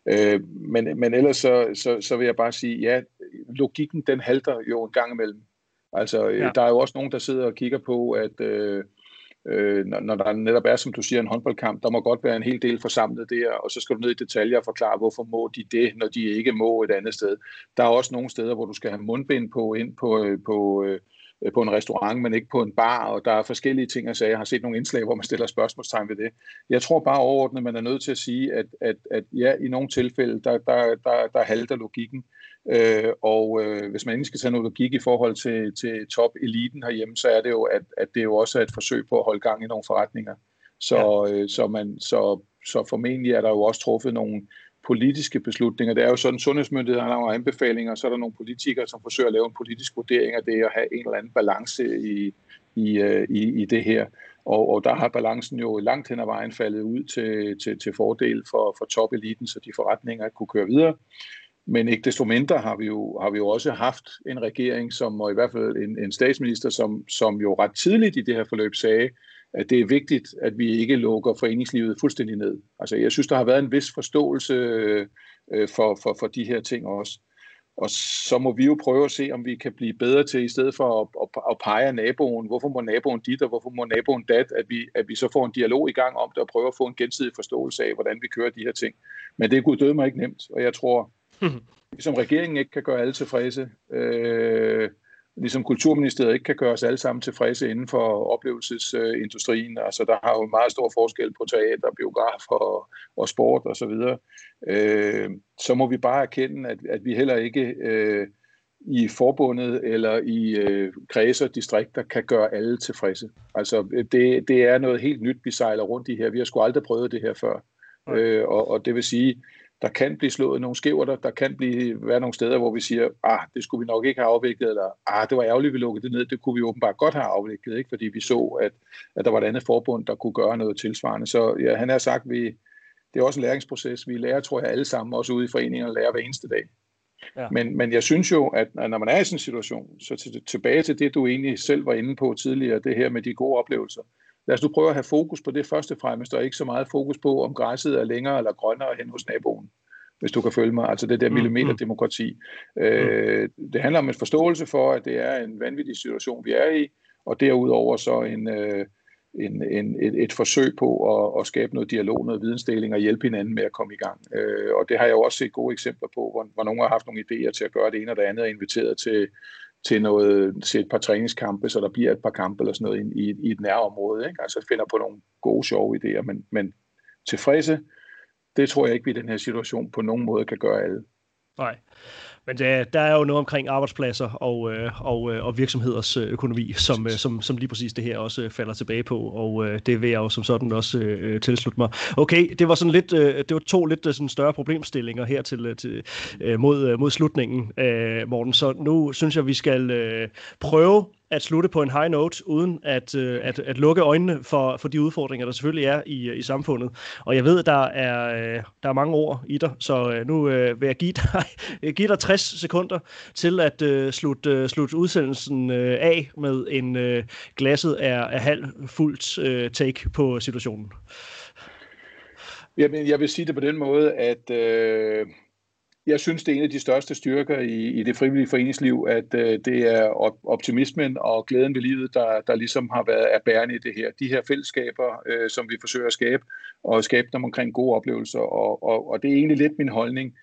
Øh, men, men ellers så, så, så vil jeg bare sige, ja, logikken den halter jo en gang imellem. Altså, øh, ja. der er jo også nogen, der sidder og kigger på, at øh, øh, når, når der netop er, som du siger, en håndboldkamp, der må godt være en hel del forsamlet der, og så skal du ned i detaljer og forklare, hvorfor må de det, når de ikke må et andet sted. Der er også nogle steder, hvor du skal have mundbind på ind på, øh, på øh, Øh, på en restaurant, men ikke på en bar, og der er forskellige ting at sige. Jeg har set nogle indslag, hvor man stiller spørgsmålstegn ved det. Jeg tror bare overordnet, man er nødt til at sige, at, at, at ja, i nogle tilfælde, der, der, der, der halter logikken, øh, og øh, hvis man ikke skal tage noget logik i forhold til, til top-eliten herhjemme, så er det jo, at, at det jo også er et forsøg på at holde gang i nogle forretninger. Så, ja. øh, så, man, så, så formentlig er der jo også truffet nogle, politiske beslutninger. Det er jo sådan, sundhedsmyndighederne har anbefalinger, og så er der nogle politikere, som forsøger at lave en politisk vurdering af det, at have en eller anden balance i, i, øh, i, i det her. Og, og der har balancen jo langt hen ad vejen faldet ud til, til, til fordel for, for topeliten, så de forretninger kunne køre videre. Men ikke desto mindre har vi jo, har vi jo også haft en regering, som, og i hvert fald en, en statsminister, som, som jo ret tidligt i det her forløb sagde, at det er vigtigt, at vi ikke lukker foreningslivet fuldstændig ned. Altså, jeg synes, der har været en vis forståelse øh, for, for, for de her ting også. Og så må vi jo prøve at se, om vi kan blive bedre til, i stedet for at, at, at pege naboen, hvorfor må naboen dit, og hvorfor må naboen dat, at vi, at vi så får en dialog i gang om det, og prøver at få en gensidig forståelse af, hvordan vi kører de her ting. Men det er gud mig ikke nemt, og jeg tror, som regeringen ikke kan gøre alle tilfredse, øh, ligesom Kulturministeriet ikke kan gøre os alle sammen tilfredse inden for oplevelsesindustrien. Altså, der har jo en meget stor forskel på teater, biograf og, og sport osv. Så, øh, så må vi bare erkende, at, at vi heller ikke øh, i forbundet eller i øh, kredse og distrikter kan gøre alle tilfredse. Altså, det, det er noget helt nyt, vi sejler rundt i her. Vi har sgu aldrig prøvet det her før. Øh, og, og det vil sige, der kan blive slået nogle skæver, der, der kan blive, være nogle steder, hvor vi siger, ah, det skulle vi nok ikke have afviklet, eller ah, det var ærgerligt, vi lukkede det ned, det kunne vi åbenbart godt have afviklet, ikke? fordi vi så, at, at der var et andet forbund, der kunne gøre noget tilsvarende. Så ja, han har sagt, vi, det er også en læringsproces. Vi lærer, tror jeg, alle sammen, også ude i foreningerne, lærer hver eneste dag. Ja. Men, men jeg synes jo, at når man er i sådan en situation, så til, tilbage til det, du egentlig selv var inde på tidligere, det her med de gode oplevelser. Lad os nu prøve at have fokus på det første fremmest, og ikke så meget fokus på, om græsset er længere eller grønnere hen hos naboen hvis du kan følge mig, altså det der mm, millimeterdemokrati. Mm. Øh, det handler om en forståelse for, at det er en vanvittig situation, vi er i, og derudover så en, øh, en, en, et, et forsøg på at, at skabe noget dialog, noget vidensdeling og hjælpe hinanden med at komme i gang. Øh, og det har jeg jo også set gode eksempler på, hvor, hvor nogen har haft nogle idéer til at gøre det ene og det andet, og inviteret til, til, noget, til et par træningskampe, så der bliver et par kampe eller sådan noget i, i, i et nærområde. Ikke? Altså finder på nogle gode, sjove idéer, men, men tilfredse, det tror jeg ikke, vi i den her situation på nogen måde kan gøre alle.
Nej. Men der, der er jo noget omkring arbejdspladser og, øh, og, øh, og virksomheders øh, økonomi, som, øh, som, som lige præcis det her også øh, falder tilbage på, og øh, det vil jeg jo som sådan også øh, øh tilslutte mig. Okay, det var sådan lidt, øh, det var to lidt sådan større problemstillinger her til, til øh, mod, mod slutningen, øh, Morten. Så nu synes jeg, vi skal øh, prøve at slutte på en high note, uden at, øh, at, at lukke øjnene for, for de udfordringer, der selvfølgelig er i, øh, i samfundet. Og jeg ved, der er, øh, der er mange ord i dig, så øh, nu øh, vil jeg give dig, give dig 60 sekunder til at øh, slutte, øh, slutte udsendelsen øh, af med en øh, glasset er, er halv fuldt øh, take på situationen.
Jamen, jeg vil sige det på den måde, at... Øh jeg synes, det er en af de største styrker i, i det frivillige foreningsliv, at øh, det er op- optimismen og glæden ved livet, der, der ligesom har været er bærende i det her. De her fællesskaber, øh, som vi forsøger at skabe, og skabe dem omkring gode oplevelser, og, og, og det er egentlig lidt min holdning.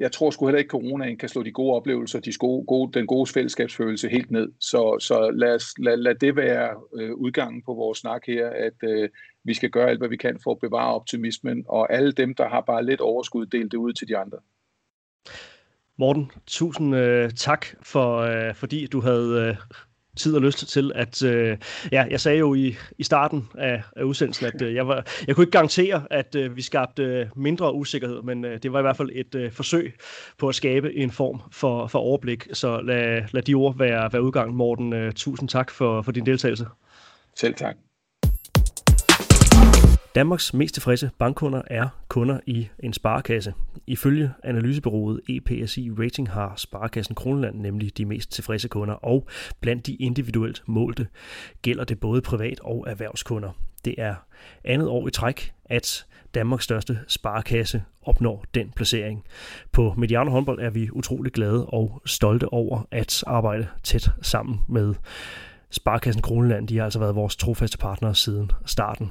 Jeg tror sgu heller ikke, at coronaen kan slå de gode oplevelser, de gode, gode, den gode fællesskabsfølelse helt ned. Så, så lad, os, lad, lad det være øh, udgangen på vores snak her, at øh, vi skal gøre alt, hvad vi kan for at bevare optimismen, og alle dem, der har bare lidt overskud, del det ud til de andre.
Morten, tusind øh, tak, for, øh, fordi du havde øh, tid og lyst til at... Øh, ja, jeg sagde jo i, i starten af, af udsendelsen, at øh, jeg, var, jeg kunne ikke garantere, at øh, vi skabte øh, mindre usikkerhed, men øh, det var i hvert fald et øh, forsøg på at skabe en form for, for overblik. Så lad, lad de ord være, være udgang, Morten. Øh, tusind tak for, for din deltagelse.
Selv tak.
Danmarks mest tilfredse bankkunder er kunder i en sparekasse. Ifølge analysebyrået EPSI Rating har Sparekassen Kroneland nemlig de mest tilfredse kunder, og blandt de individuelt målte gælder det både privat- og erhvervskunder. Det er andet år i træk, at Danmarks største sparekasse opnår den placering. På Mediano håndbold er vi utrolig glade og stolte over at arbejde tæt sammen med Sparkassen Kroneland. De har altså været vores trofaste partnere siden starten.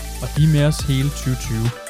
og de er med os hele 2020.